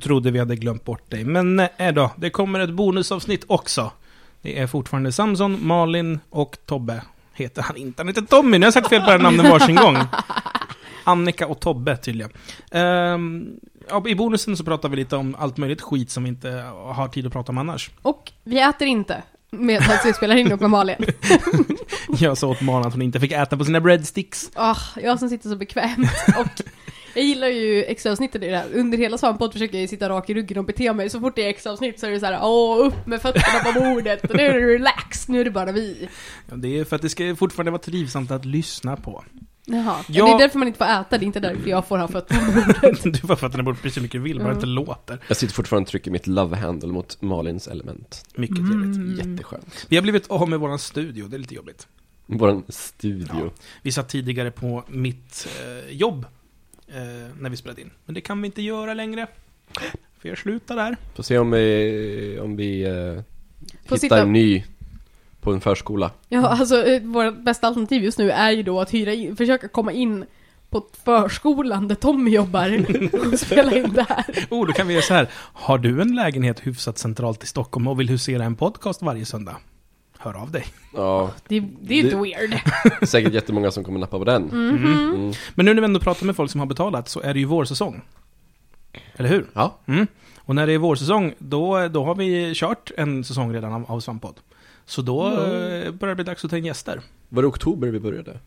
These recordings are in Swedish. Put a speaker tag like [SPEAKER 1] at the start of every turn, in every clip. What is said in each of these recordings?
[SPEAKER 1] trodde vi hade glömt bort dig. Men nej då, det kommer ett bonusavsnitt också. Det är fortfarande Samson, Malin och Tobbe. Heter han inte? Han heter Tommy, nu har jag sagt fel på era namnen varsin gång. Annika och Tobbe tydligen. Ehm, ja, I bonusen så pratar vi lite om allt möjligt skit som vi inte har tid att prata om annars.
[SPEAKER 2] Och vi äter inte medan vi spelar in upp med Malin.
[SPEAKER 1] Jag sa åt Malin att hon inte fick äta på sina breadsticks.
[SPEAKER 2] Ah, jag som sitter så bekvämt. Och jag gillar ju extra-avsnitten i det här. Under hela svamppodd försöker jag sitta rak i ryggen och bete mig. Så fort det är extra-avsnitt så är det så här, åh, upp med fötterna på bordet. Och nu är det relax, nu är det bara vi.
[SPEAKER 1] Ja, det är för att det ska fortfarande vara trivsamt att lyssna på.
[SPEAKER 2] Jaha.
[SPEAKER 1] Ja.
[SPEAKER 2] Det är därför man inte får äta, det är inte därför jag får ha fötterna på bordet.
[SPEAKER 1] Du får fötterna bort precis hur mycket du vill, bara
[SPEAKER 2] Mm.
[SPEAKER 1] inte låter.
[SPEAKER 3] Jag sitter fortfarande och trycker mitt love handle mot Malins element.
[SPEAKER 1] Mycket trevligt.
[SPEAKER 2] Mm.
[SPEAKER 3] Jätteskönt.
[SPEAKER 1] Vi har blivit av med våran studio, det är lite jobbigt.
[SPEAKER 3] Våran studio.
[SPEAKER 1] Vi satt tidigare på mitt eh, jobb eh, när vi spelade in. Men det kan vi inte göra längre. För jag slutar där.
[SPEAKER 3] Får se om vi, om vi eh,
[SPEAKER 2] Får
[SPEAKER 3] hittar
[SPEAKER 2] sitta-
[SPEAKER 3] en ny på en förskola.
[SPEAKER 2] Ja, alltså eh, vårt bästa alternativ just nu är ju då att hyra in, försöka komma in på förskolan där Tommy jobbar och spela in det här.
[SPEAKER 1] Oh, då kan vi göra så här. Har du en lägenhet hyfsat centralt i Stockholm och vill husera en podcast varje söndag? Hör av dig.
[SPEAKER 3] Ja,
[SPEAKER 2] Det, det är ju inte
[SPEAKER 3] Det-
[SPEAKER 2] weird.
[SPEAKER 3] säkert jättemånga som kommer nappa på den.
[SPEAKER 2] Mhm.
[SPEAKER 3] Mm.
[SPEAKER 1] Men nu när vi ändå pratar med folk som har betalat så är det ju vårsäsong. Eller hur?
[SPEAKER 3] Ja,
[SPEAKER 1] Mm. Och när det är vårsäsong, då, då har vi kört en säsong redan av, av Svamppodd. Så då
[SPEAKER 3] Mm.
[SPEAKER 1] eh, börjar det bli dags att ta in gäster.
[SPEAKER 3] var det oktober vi började?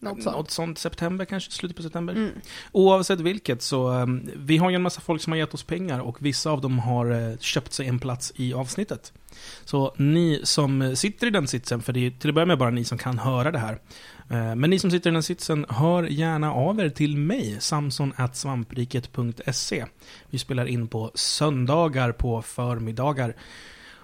[SPEAKER 2] Något sånt.
[SPEAKER 1] Något sånt, september kanske, slutet på september.
[SPEAKER 2] Mm.
[SPEAKER 1] Oavsett vilket så, um, vi har ju en massa folk som har gett oss pengar och vissa av dem har eh, köpt sig en plats i avsnittet. Så ni som sitter i den sitsen, för det är till att börja med bara ni som kan höra det här. Eh, men ni som sitter i den sitsen, hör gärna av er till mig, samson.svampriket.se. Vi spelar in på söndagar på förmiddagar.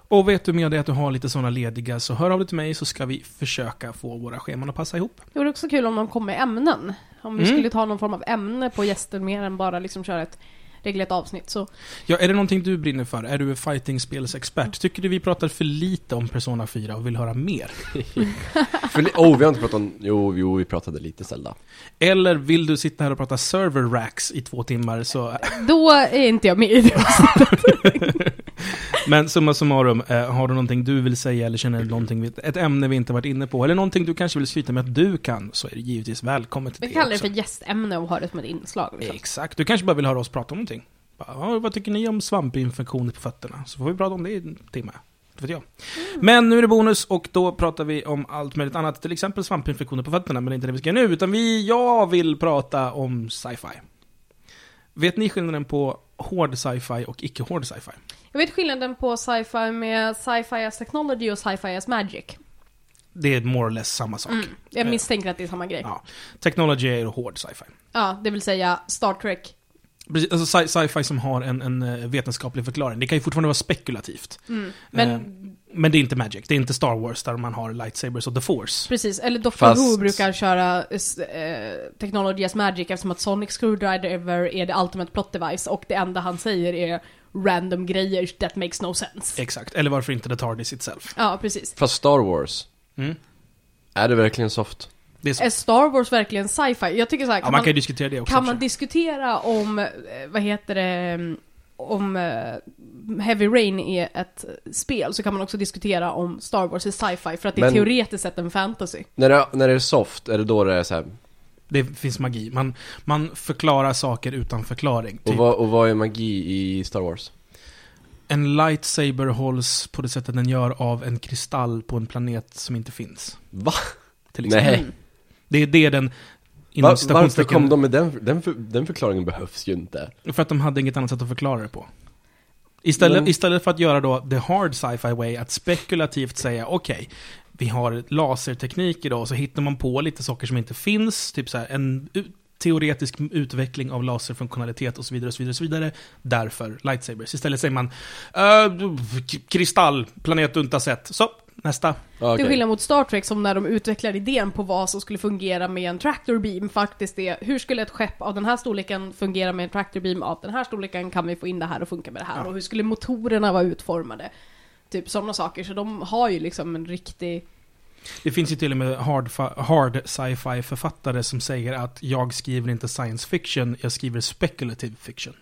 [SPEAKER 1] Och vet du med dig att du har lite sådana lediga, så hör av dig till mig så ska vi försöka få våra scheman att passa ihop.
[SPEAKER 2] Det vore också kul om de kom med ämnen. Om vi
[SPEAKER 1] Mm.
[SPEAKER 2] skulle ta någon form av ämne på gäster mer än bara liksom köra ett reglerat avsnitt. Så
[SPEAKER 1] Ja, är det någonting du brinner för? Är du fightingspelsexpert? Tycker du vi pratar för lite om Persona 4 och vill höra mer?
[SPEAKER 3] För, oh, vi har inte pratat om, jo, jo, vi pratade lite Zelda.
[SPEAKER 1] Eller vill du sitta här och prata server racks i två timmar? Så...
[SPEAKER 2] då är inte jag med i det.
[SPEAKER 1] Men summa summarum, eh, har du någonting du vill säga eller känner du någonting, vi- ett ämne vi inte varit inne på, eller någonting du kanske vill skryta med att du kan, så är det givetvis välkommet till
[SPEAKER 2] Vi
[SPEAKER 1] det
[SPEAKER 2] kallar det
[SPEAKER 1] också.
[SPEAKER 2] för gästämne och har det som ett inslag. Liksom.
[SPEAKER 1] Exakt, du kanske bara vill höra oss prata om någonting. Bara, "Ja, vad tycker ni om svampinfektioner på fötterna? Så får vi prata om det i en timme. Det vet jag. Men nu är det bonus och då pratar vi om allt möjligt annat. Till exempel svampinfektioner på fötterna, men det är inte det vi ska göra nu. Utan vi, jag vill prata om sci-fi. Vet ni skillnaden på hård sci-fi och icke-hård sci-fi?
[SPEAKER 2] Jag vet skillnaden på sci-fi med sci-fi as technology och sci-fi as magic.
[SPEAKER 1] Det är more or less samma sak.
[SPEAKER 2] Mm. Jag misstänker att det är samma grej.
[SPEAKER 1] Ja. Technology är hård sci-fi.
[SPEAKER 2] Ja, det vill säga Star Trek.
[SPEAKER 1] Precis, Alltså sci- sci-fi som har en, en eh, vetenskaplig förklaring. Det kan ju fortfarande vara spekulativt.
[SPEAKER 2] Mm. Men
[SPEAKER 1] Eh, Men det är inte Magic, det är inte Star Wars där man har lightsabers och the force.
[SPEAKER 2] precis, eller Doctor
[SPEAKER 3] Fast-
[SPEAKER 2] Who brukar köra eh, technology as magic eftersom att Sonic Screwdriver är the ultimate plot device och det enda han säger är random grejer that makes no sense.
[SPEAKER 1] Exakt, eller varför inte The TARDIS itself.
[SPEAKER 2] Ja, precis.
[SPEAKER 3] Fast Star Wars,
[SPEAKER 1] Mm.
[SPEAKER 3] är det verkligen soft?
[SPEAKER 1] Det är så.
[SPEAKER 2] Är Star Wars verkligen sci-fi? Jag tycker så här,
[SPEAKER 1] Ja,
[SPEAKER 2] kan
[SPEAKER 1] man
[SPEAKER 2] man,
[SPEAKER 1] kan ju diskutera det också.
[SPEAKER 2] kan man diskutera om, eh, vad heter det, om eh, Heavy Rain är ett spel så kan man också diskutera om Star Wars är sci-fi för att det är
[SPEAKER 3] Men-
[SPEAKER 2] teoretiskt sett en fantasy.
[SPEAKER 3] När det, när det är soft, är det då det är så här,
[SPEAKER 1] Det finns magi. Man, man förklarar saker utan förklaring.
[SPEAKER 3] och,
[SPEAKER 1] Typ,
[SPEAKER 3] vad, och vad är magi i Star Wars?
[SPEAKER 1] en lightsaber hålls på det sättet den gör av en kristall på en planet som inte finns.
[SPEAKER 3] Va?
[SPEAKER 1] Till exempel.
[SPEAKER 3] Nej.
[SPEAKER 2] Mm.
[SPEAKER 1] Det är det den...
[SPEAKER 3] Va,
[SPEAKER 1] inom
[SPEAKER 3] varför
[SPEAKER 1] citationstecken-
[SPEAKER 3] kom de med den, den, för, den förklaringen behövs ju inte.
[SPEAKER 1] För att de hade inget annat sätt att förklara det på. Istället,
[SPEAKER 3] Men-
[SPEAKER 1] istället för att göra då the hard sci-fi way, att spekulativt säga okej, vi har laserteknik idag, och så hittar man på lite saker som inte finns, typ så här, en teoretisk utveckling av laserfunktionalitet och så vidare, och så vidare, och så vidare. Därför lightsabers. Istället säger man uh, kristall, planet du inte har sett. Så, nästa.
[SPEAKER 3] Ja,
[SPEAKER 2] Till
[SPEAKER 3] okej.
[SPEAKER 2] skillnad mot Star Trek som när de utvecklar idén på vad som skulle fungera med en tractor beam faktiskt är hur skulle ett skepp av den här storleken fungera med en tractor beam av den här storleken kan vi få in det här och funka med det här
[SPEAKER 1] Ja.
[SPEAKER 2] och hur skulle motorerna vara utformade? Typ sådana saker, så de har ju liksom en riktig...
[SPEAKER 1] Det finns ju till och med hard, hard sci-fi författare som säger att jag skriver inte science fiction, jag skriver speculative fiction.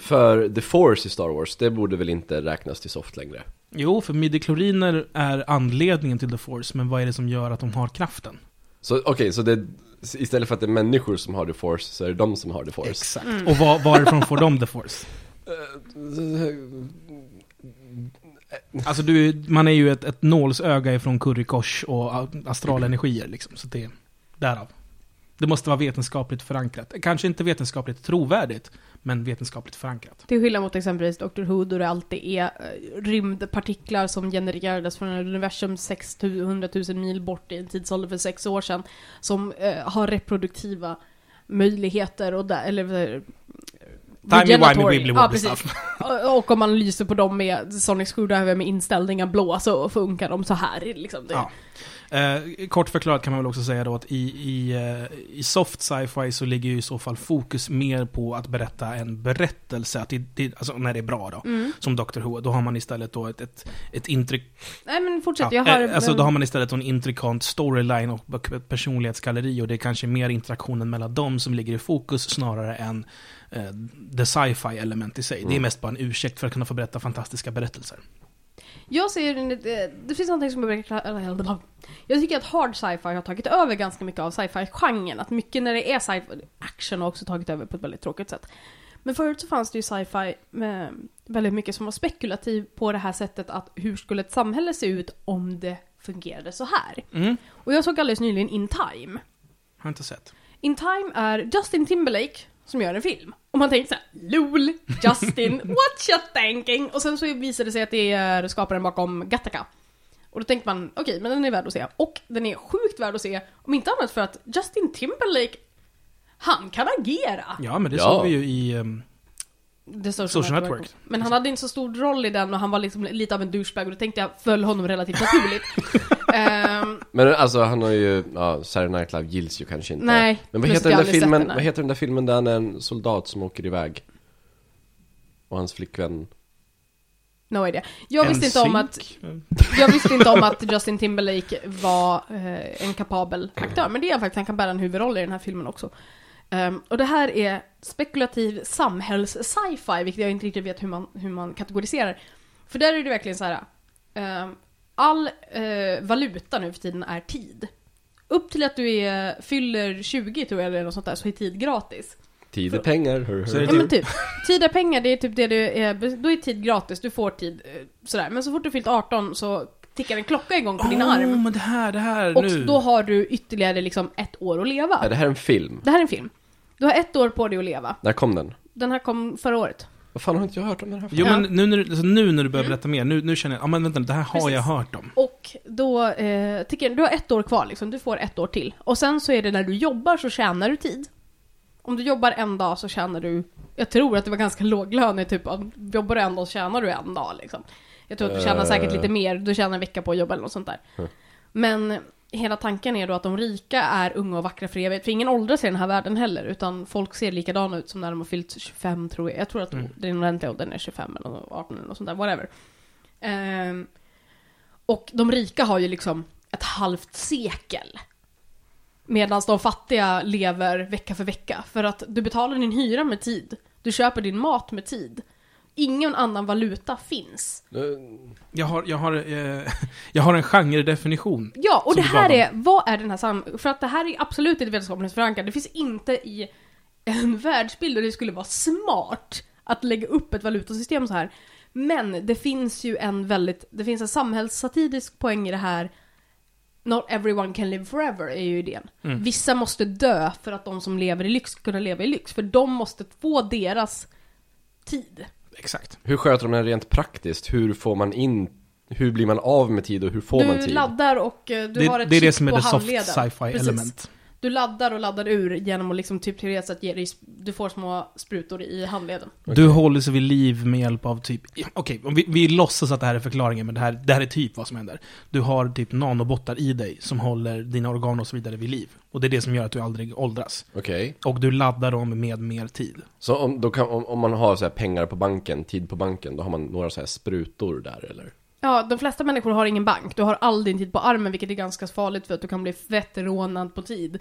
[SPEAKER 3] För The Force i Star Wars, det borde väl inte räknas till soft längre?
[SPEAKER 1] Jo, för midichloriner är anledningen till The Force, men vad är det som gör att de har kraften?
[SPEAKER 3] Så okej, så det, istället för att det är människor som har The Force, så är det de som har The Force?
[SPEAKER 1] Exakt. Och var, varifrån får de The Force? Alltså du, man är ju ett, ett nålsöga ifrån currykors och astralenergier liksom, så det därav. Det måste vara vetenskapligt förankrat. Kanske inte vetenskapligt trovärdigt, men vetenskapligt förankrat.
[SPEAKER 2] Till skillnad mot exempelvis Dr. Who då det alltid är eh, rymdpartiklar som genererades från ett universum 600 000 mil bort i en tidsålder för sex år sedan. Som eh, har reproduktiva möjligheter och där, eller eh,
[SPEAKER 1] Timey wimey
[SPEAKER 2] regeneratory.
[SPEAKER 1] wibbly
[SPEAKER 2] Ja,
[SPEAKER 1] wobbly stuff.
[SPEAKER 2] Och- om man lyser på dem med Sonic Screwdriver med inställningar blå så funkar de så här liksom. Det,
[SPEAKER 1] Ja. Eh, kort förklarat kan man väl också säga då att i, i, eh, i soft sci-fi så ligger ju i så fall fokus mer på att berätta en berättelse, att det, det, alltså när det är bra då.
[SPEAKER 2] Mm.
[SPEAKER 1] Som Doctor Who, då har man istället då ett, ett, ett intryck...
[SPEAKER 2] Nej men fortsätt,
[SPEAKER 1] Ja,
[SPEAKER 2] jag har...
[SPEAKER 1] eh, alltså då har man istället en intrikant storyline och personlighetsgalleri och det är kanske mer interaktionen mellan dem som ligger i fokus snarare än eh, the sci-fi element i sig. Det är mest bara en ursäkt för att kunna få berätta fantastiska berättelser.
[SPEAKER 2] Jag ser, det, det finns någonting som jag brukar kalla- Jag tycker att hard sci-fi har tagit över ganska mycket av sci-fi-genren. Att mycket när det är sci-fi, action har också tagit över på ett väldigt tråkigt sätt. Men förut så fanns det ju sci-fi med väldigt mycket som var spekulativ på det här sättet att hur skulle ett samhälle se ut om det fungerade så här?
[SPEAKER 1] Mm.
[SPEAKER 2] Och jag såg alldeles nyligen In Time.
[SPEAKER 1] Har inte sett.
[SPEAKER 2] In Time är Justin Timberlake som gör en film. Och man tänker såhär, LOL, Justin, what you thinking? Och sen så visar det sig att det är skaparen bakom Gattaca. Och då tänker man, okej, men den är värd att se. Och den är sjukt värd att se, om inte annat för att Justin Timberlake, han kan agera.
[SPEAKER 1] Ja, men det
[SPEAKER 3] Ja.
[SPEAKER 1] såg vi ju i... ehm,
[SPEAKER 2] The Social,
[SPEAKER 1] Social
[SPEAKER 2] Network.
[SPEAKER 1] Network.
[SPEAKER 2] Men han hade inte så stor roll i den och han var liksom lite av en douchebag och då tänkte jag föll honom relativt naturligt. Ehm,
[SPEAKER 3] Men alltså han har ju, ja, Saturday Night Live gills ju kanske inte
[SPEAKER 2] nej,
[SPEAKER 3] Men vad heter, den där filmen,
[SPEAKER 2] den
[SPEAKER 3] vad heter den där filmen där han är en soldat som åker iväg? Och hans flickvän
[SPEAKER 2] No idea. Jag visste inte om att? Jag visste inte om att Justin Timberlake var eh, en kapabel aktör, men det är han faktiskt. Han kan bära en huvudroll i den här filmen också. Ehm, och det här är spekulativ samhälls-sci-fi, vilket jag inte riktigt vet hur man, hur man kategoriserar. För där är det verkligen så här. ehm, all eh, valuta nu för tiden är tid. Upp till att du är, fyller 20 tror jag eller något sånt där, så är tid gratis.
[SPEAKER 3] Tid är pengar, hör,
[SPEAKER 1] är
[SPEAKER 3] hör.
[SPEAKER 2] Ja men typ. Tid är pengar, det är typ det du är, då är tid gratis, du får tid eh, sådär. Men så fort du fyllt 18 så tickar en klocka igång på din
[SPEAKER 1] Åh,
[SPEAKER 2] arm.
[SPEAKER 1] men det här, det här
[SPEAKER 2] Och
[SPEAKER 1] nu.
[SPEAKER 2] då har du ytterligare liksom ett år att leva.
[SPEAKER 3] Är det här en film?
[SPEAKER 2] Det här är en film. Du har ett år på dig att leva.
[SPEAKER 3] När kom den?
[SPEAKER 2] Den här kom förra året.
[SPEAKER 3] Vad fan har inte jag hört om den här
[SPEAKER 1] Jo
[SPEAKER 3] filmen?
[SPEAKER 1] men nu när, du- alltså, nu när du börjar berätta mer, nu, nu känner jag, ja men vänta det här har jag
[SPEAKER 2] Precis.
[SPEAKER 1] hört om.
[SPEAKER 2] Och då, eh, tycker jag, du har ett år kvar liksom, du får ett år till. Och sen så är det när du jobbar så tjänar du tid. Om du jobbar en dag så tjänar du, jag tror att det var ganska låg lön i typ, jobbar du en dag så tjänar du en dag liksom. Jag tror att du tjänar
[SPEAKER 3] Eh.
[SPEAKER 2] säkert lite mer, du tjänar en vecka på att jobba eller något sånt där.
[SPEAKER 3] Mm.
[SPEAKER 2] Men hela tanken är då att de rika är unga och vackra för evigt. För ingen åldras i den här världen heller, utan folk ser likadana ut som när de har fyllt 25 tror jag. Jag tror att
[SPEAKER 1] Mm.
[SPEAKER 2] den ordentliga åldern är 25 eller 18 eller något sånt där, whatever. Ehm, och de rika har ju liksom ett halvt sekel. Medan de fattiga lever vecka för vecka. För att du betalar din hyra med tid. Du köper din mat med tid. Ingen annan valuta finns.
[SPEAKER 1] Jag har, jag har, eh, jag har en genredefinition.
[SPEAKER 2] Ja, och det här är, vad är den här sam... För att det här är absolut inte vetenskapligt förankrat. Det finns inte i en världsbild där det skulle vara smart att lägga upp ett valutasystem så här. Men det finns ju en väldigt, det finns en samhällssatirisk poäng i det här. Not everyone can live forever är ju idén.
[SPEAKER 1] Mm.
[SPEAKER 2] Vissa måste dö för att de som lever i lyx ska kunna leva i lyx. För de måste få deras tid.
[SPEAKER 1] Exakt.
[SPEAKER 3] Hur sköter de det rent praktiskt? Hur får man in, hur blir man av med tid och hur får man
[SPEAKER 2] Du
[SPEAKER 3] tid?
[SPEAKER 2] laddar och eh, du
[SPEAKER 1] det,
[SPEAKER 2] har ett
[SPEAKER 1] det är det
[SPEAKER 2] chip
[SPEAKER 1] som är
[SPEAKER 2] på
[SPEAKER 1] det soft
[SPEAKER 2] handleden.
[SPEAKER 1] sci-fi
[SPEAKER 2] Precis.
[SPEAKER 1] element.
[SPEAKER 2] Du laddar och laddar ur genom att liksom typ teoretiskt sett ge dig, du får små sprutor i handleden.
[SPEAKER 1] Du håller sig vid liv med hjälp av typ, okej, om vi, vi låtsas att det här är förklaringen, men det här, det här är typ vad som händer. Du har typ nanobottar i dig som håller dina organ och så vidare vid liv. Och det är det som gör att du aldrig åldras.
[SPEAKER 3] Okej.
[SPEAKER 1] Och du laddar dem med mer tid.
[SPEAKER 3] Så om, då kan, om, om man har så här pengar på banken, tid på banken, då har man några så här sprutor där eller?
[SPEAKER 2] Ja, de flesta människor har ingen bank. Du har all din tid på armen, vilket är ganska farligt för att du kan bli fett rånad på tid.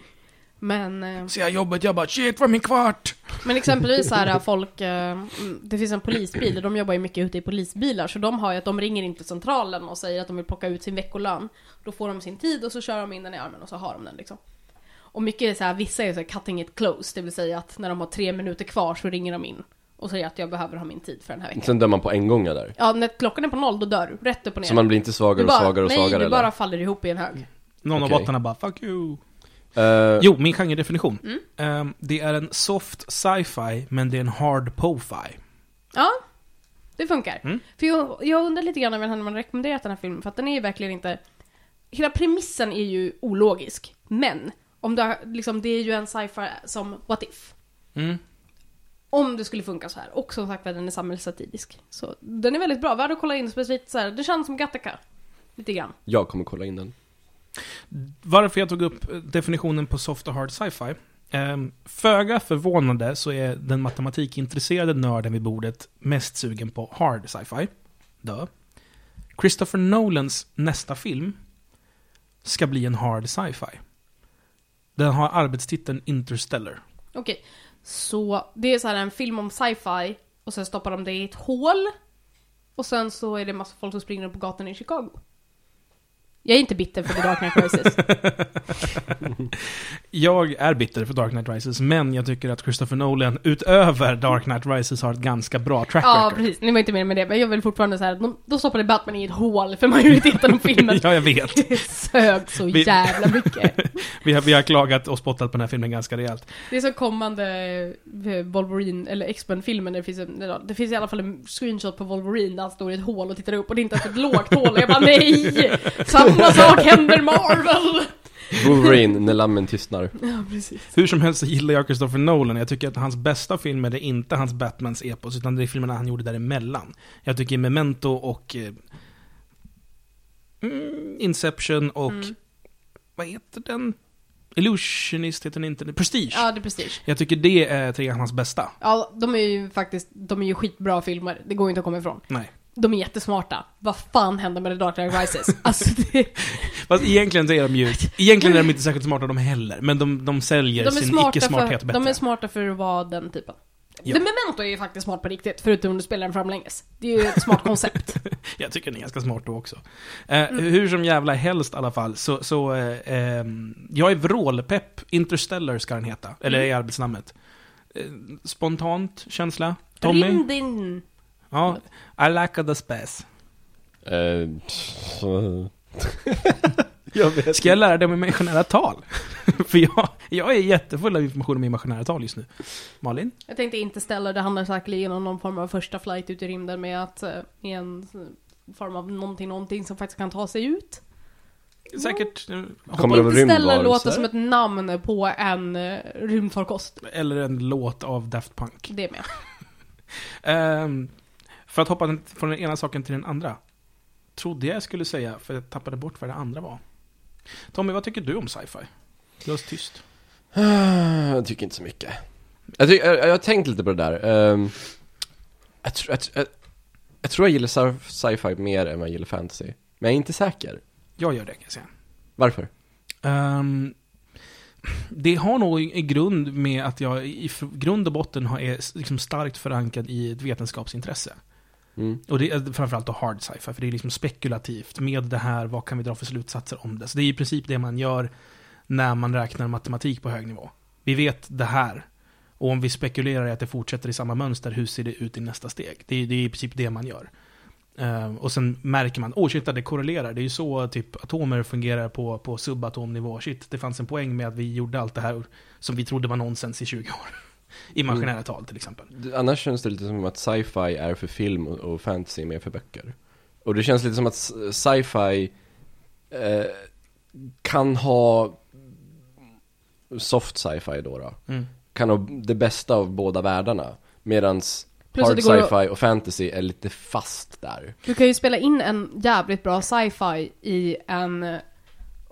[SPEAKER 2] Men, eh,
[SPEAKER 1] Så jag jobbet, jag bara shit var min kvart!
[SPEAKER 2] men exempelvis så här folk, eh, mm, det finns en polisbil och de jobbar ju mycket ute i polisbilar så de har ju att de ringer in till centralen och säger att de vill plocka ut sin veckolön. Då får de sin tid och så kör de in den i armen och så har de den liksom. Och mycket är så här, vissa är så här cutting it close, det vill säga att när de har tre minuter kvar så ringer de in och säger att jag behöver ha min tid för den här veckan.
[SPEAKER 3] Sen dör man på en gång där.
[SPEAKER 2] Ja, när klockan är på noll då dör du, rätt upp och ner.
[SPEAKER 3] Så man blir inte svagare
[SPEAKER 2] Du
[SPEAKER 3] och
[SPEAKER 2] bara,
[SPEAKER 3] svagare och
[SPEAKER 2] nej,
[SPEAKER 3] svagare
[SPEAKER 2] du
[SPEAKER 3] eller?
[SPEAKER 2] bara faller ihop i en hög.
[SPEAKER 1] Någon
[SPEAKER 3] Okej.
[SPEAKER 1] av bottarna bara 'fuck you'
[SPEAKER 3] Eh,
[SPEAKER 1] Jo, min genredefinition.
[SPEAKER 2] Mm.
[SPEAKER 1] Ehm, det är en soft sci-fi, men det är en hard po-fi.
[SPEAKER 2] Ja, det funkar.
[SPEAKER 1] Mm.
[SPEAKER 2] För jag, jag undrar lite grann över när man rekommenderat den här filmen, för att den är ju verkligen inte... Hela premissen är ju ologisk, men om du har, liksom, det är ju en sci-fi som What If.
[SPEAKER 1] Mm.
[SPEAKER 2] Om det skulle funka så här. Och som sagt den är samhällssatirisk. Så den är väldigt bra, värd att kolla in specifikt så här. Det känns som Gattaca. Lite grann.
[SPEAKER 3] jag kommer kolla in den.
[SPEAKER 1] Varför jag tog upp definitionen på soft och hard sci-fi. Um, föga förvånande så är den matematikintresserade nörden vid bordet mest sugen på hard sci-fi. Dö. Christopher Nolans nästa film ska bli en hard sci-fi. Den har arbetstiteln Interstellar.
[SPEAKER 2] Okej, så det är så här en film om sci-fi och sen stoppar de det i ett hål. Och sen så är det massa folk som springer upp på gatan i Chicago. Jag är inte bitter för The Dark Knight Rises.
[SPEAKER 1] Jag är bitter för Dark Knight Rises, men jag tycker att Christopher Nolan utöver Dark Knight Rises har ett ganska bra track
[SPEAKER 2] ja,
[SPEAKER 1] record.
[SPEAKER 2] precis. Ni var inte med med det, men jag vill fortfarande säga de, då stoppade Batman i ett hål för majoriteten av filmen.
[SPEAKER 1] ja, jag vet.
[SPEAKER 2] Det sög så
[SPEAKER 1] Vi-
[SPEAKER 2] jävla mycket.
[SPEAKER 1] Vi har, vi har klagat och spottat på den här filmen ganska rejält.
[SPEAKER 2] Det är som kommande eh, Wolverine, eller X-Men-filmen, det finns, en, det finns i alla fall en screenshot på Wolverine där han står i ett hål och tittar upp och det är inte ens ett lågt hål. Jag bara nej! Samma sak händer Marvel!
[SPEAKER 3] Wolverine, när lammen tystnar.
[SPEAKER 2] Ja, precis.
[SPEAKER 1] Hur som helst så gillar jag Christopher Nolan. Jag tycker att hans bästa filmer är inte hans Batmans epos, utan det är filmerna han gjorde däremellan. Jag tycker Memento och eh, mm, Inception och...
[SPEAKER 2] Mm.
[SPEAKER 1] Vad heter den? Illusionist heter den inte. Prestige.
[SPEAKER 2] Ja, det är Prestige.
[SPEAKER 1] Jag tycker det är tre av hans bästa.
[SPEAKER 2] Ja, de är ju faktiskt, de är ju skitbra filmer. Det går ju inte att komma ifrån.
[SPEAKER 1] Nej.
[SPEAKER 2] De är jättesmarta. Vad fan hände med The Dark Knight Rises? Alltså det,
[SPEAKER 1] Fast egentligen så är de ju... Egentligen är de inte särskilt smarta de heller, men de, de säljer
[SPEAKER 2] de
[SPEAKER 1] sin icke-smarthet bättre.
[SPEAKER 2] de är smarta för att vara den typen.
[SPEAKER 1] Ja.
[SPEAKER 2] The Memento är ju faktiskt smart på riktigt, förutom om du spelar den framlänges. Det är ju ett smart koncept.
[SPEAKER 1] Jag tycker den är ganska smart då också. Eh, Hur som jävla helst i alla fall, så, så eh, ehm, jag är vrålpepp. Interstellar ska den heta, eller är arbetsnamnet. Eh, spontant känsla? Tommy?
[SPEAKER 2] Rindin.
[SPEAKER 1] Ja, I like the space.
[SPEAKER 3] Eh, jag vet
[SPEAKER 1] Ska jag lära dig om imaginära tal? För jag, jag är jättefull av information om imaginära tal just nu. Malin?
[SPEAKER 2] Jag tänkte inte ställa det handlar säkerligen om någon form av första flight ut i rymden med att i en eh, form av någonting, någonting som faktiskt kan ta sig ut.
[SPEAKER 1] Säkert. eh,
[SPEAKER 3] Kommer
[SPEAKER 2] Interstellar
[SPEAKER 3] rymdvarelser?
[SPEAKER 2] låter som ett namn på en uh, rymdfarkost.
[SPEAKER 1] Eller en låt av Daft Punk.
[SPEAKER 2] Det med.
[SPEAKER 1] Ehm, för att hoppa från den ena saken till den andra. Trodde jag skulle säga, för jag tappade bort vad det andra var. Tommy, vad tycker du om sci-fi? Du tyst.
[SPEAKER 3] Jag tycker inte så mycket. Jag, tycker, jag, jag har tänkt lite på det där. Ehm, jag, tror- jag, jag, jag tror jag gillar sci- sci-fi mer än vad jag gillar fantasy. Men jag är inte säker.
[SPEAKER 1] Jag gör det kan jag säga.
[SPEAKER 3] Varför?
[SPEAKER 1] Ehm, det har nog i grund med att jag i grund och botten är liksom starkt förankrad i ett vetenskapsintresse.
[SPEAKER 3] Mm.
[SPEAKER 1] Och det är framförallt då hard sci-fi, för det är liksom spekulativt. Med det här, vad kan vi dra för slutsatser om det? Så det är i princip det man gör när man räknar matematik på hög nivå. Vi vet det här. Och om vi spekulerar i att det fortsätter i samma mönster, hur ser det ut i nästa steg? Det är, det är i princip det man gör. Uh, och sen märker man, åh oh shit, det korrelerar. Det är ju så typ atomer fungerar på, på subatomnivå. Shit, det fanns en poäng med att vi gjorde allt det här som vi trodde var nonsens i 20 år. Imaginära tal till exempel.
[SPEAKER 3] Annars känns det lite som att sci-fi är för film och, fantasy mer för böcker. Och det känns lite som att sci-fi eh, kan ha soft sci-fi då, då.
[SPEAKER 1] Mm.
[SPEAKER 3] Kan ha det bästa av båda världarna. Medans
[SPEAKER 2] Plus
[SPEAKER 3] hard sci-fi och fantasy är lite fast där.
[SPEAKER 2] Du kan ju spela in en jävligt bra sci-fi i en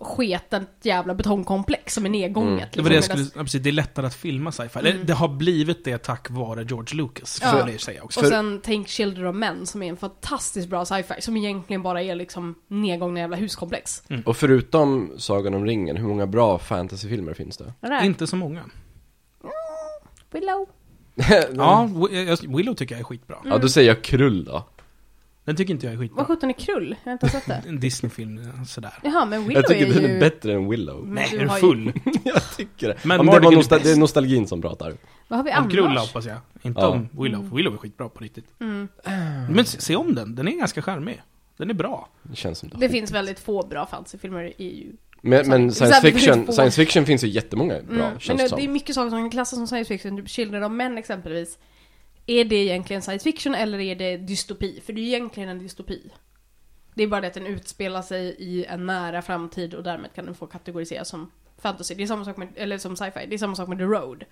[SPEAKER 2] sketet jävla betongkomplex som är nedgånget.
[SPEAKER 3] Mm.
[SPEAKER 1] Det var det jag
[SPEAKER 2] liksom.
[SPEAKER 1] skulle, ja, precis, det är lättare att filma sci-fi.
[SPEAKER 2] Mm.
[SPEAKER 1] det har blivit det tack vare George Lucas,
[SPEAKER 2] Ja.
[SPEAKER 1] jag säga också.
[SPEAKER 2] Och sen Tänk Children of Men som är en fantastiskt bra sci-fi som egentligen bara är liksom nedgångna jävla huskomplex.
[SPEAKER 3] Och förutom Sagan om ringen, hur många bra fantasyfilmer finns det?
[SPEAKER 2] Det?
[SPEAKER 1] Inte så många.
[SPEAKER 2] Willow.
[SPEAKER 1] Ja, Willow tycker jag är skitbra.
[SPEAKER 3] Ja, då säger jag krull då.
[SPEAKER 1] Den tycker inte jag är
[SPEAKER 2] Vad
[SPEAKER 1] skitbra.
[SPEAKER 2] sjutton är krull? Jag har inte sett det.
[SPEAKER 1] En Disney-film, sådär.
[SPEAKER 2] Jaha, men Willow
[SPEAKER 3] Jag tycker
[SPEAKER 2] är
[SPEAKER 3] den
[SPEAKER 2] ju...
[SPEAKER 3] är bättre än Willow.
[SPEAKER 2] Men
[SPEAKER 1] Nej,
[SPEAKER 2] du
[SPEAKER 1] är du
[SPEAKER 2] har ju-
[SPEAKER 1] full?
[SPEAKER 3] jag tycker det.
[SPEAKER 1] Men
[SPEAKER 3] det, var
[SPEAKER 1] är
[SPEAKER 3] nostal-
[SPEAKER 1] bäst.
[SPEAKER 3] det är nostalgin som pratar.
[SPEAKER 2] Vad har vi
[SPEAKER 1] Om
[SPEAKER 2] annars?
[SPEAKER 1] Krulla hoppas jag. Inte
[SPEAKER 3] Ja.
[SPEAKER 1] om Willow. för Willow är skitbra på riktigt.
[SPEAKER 2] Mm.
[SPEAKER 1] Men se, se om den, den är ganska charmig. Den är bra.
[SPEAKER 3] Det känns som det.
[SPEAKER 2] Det finns väldigt få bra fantasyfilmer i ju...
[SPEAKER 3] Men, men
[SPEAKER 2] Så här,
[SPEAKER 3] science
[SPEAKER 2] det finns
[SPEAKER 3] fiction,
[SPEAKER 2] få.
[SPEAKER 3] science fiction finns ju jättemånga bra,
[SPEAKER 2] Mm.
[SPEAKER 3] känns
[SPEAKER 2] Men
[SPEAKER 3] det
[SPEAKER 2] det,
[SPEAKER 3] som.
[SPEAKER 2] det är mycket saker som kan klassas som science fiction, typ Children of Men exempelvis. Är det egentligen science fiction eller är det dystopi? För det är ju egentligen en dystopi. Det är bara det att den utspelar sig i en nära framtid och därmed kan den få kategoriseras som fantasy. Det är samma sak med, eller som sci-fi. Det är samma sak med The Road.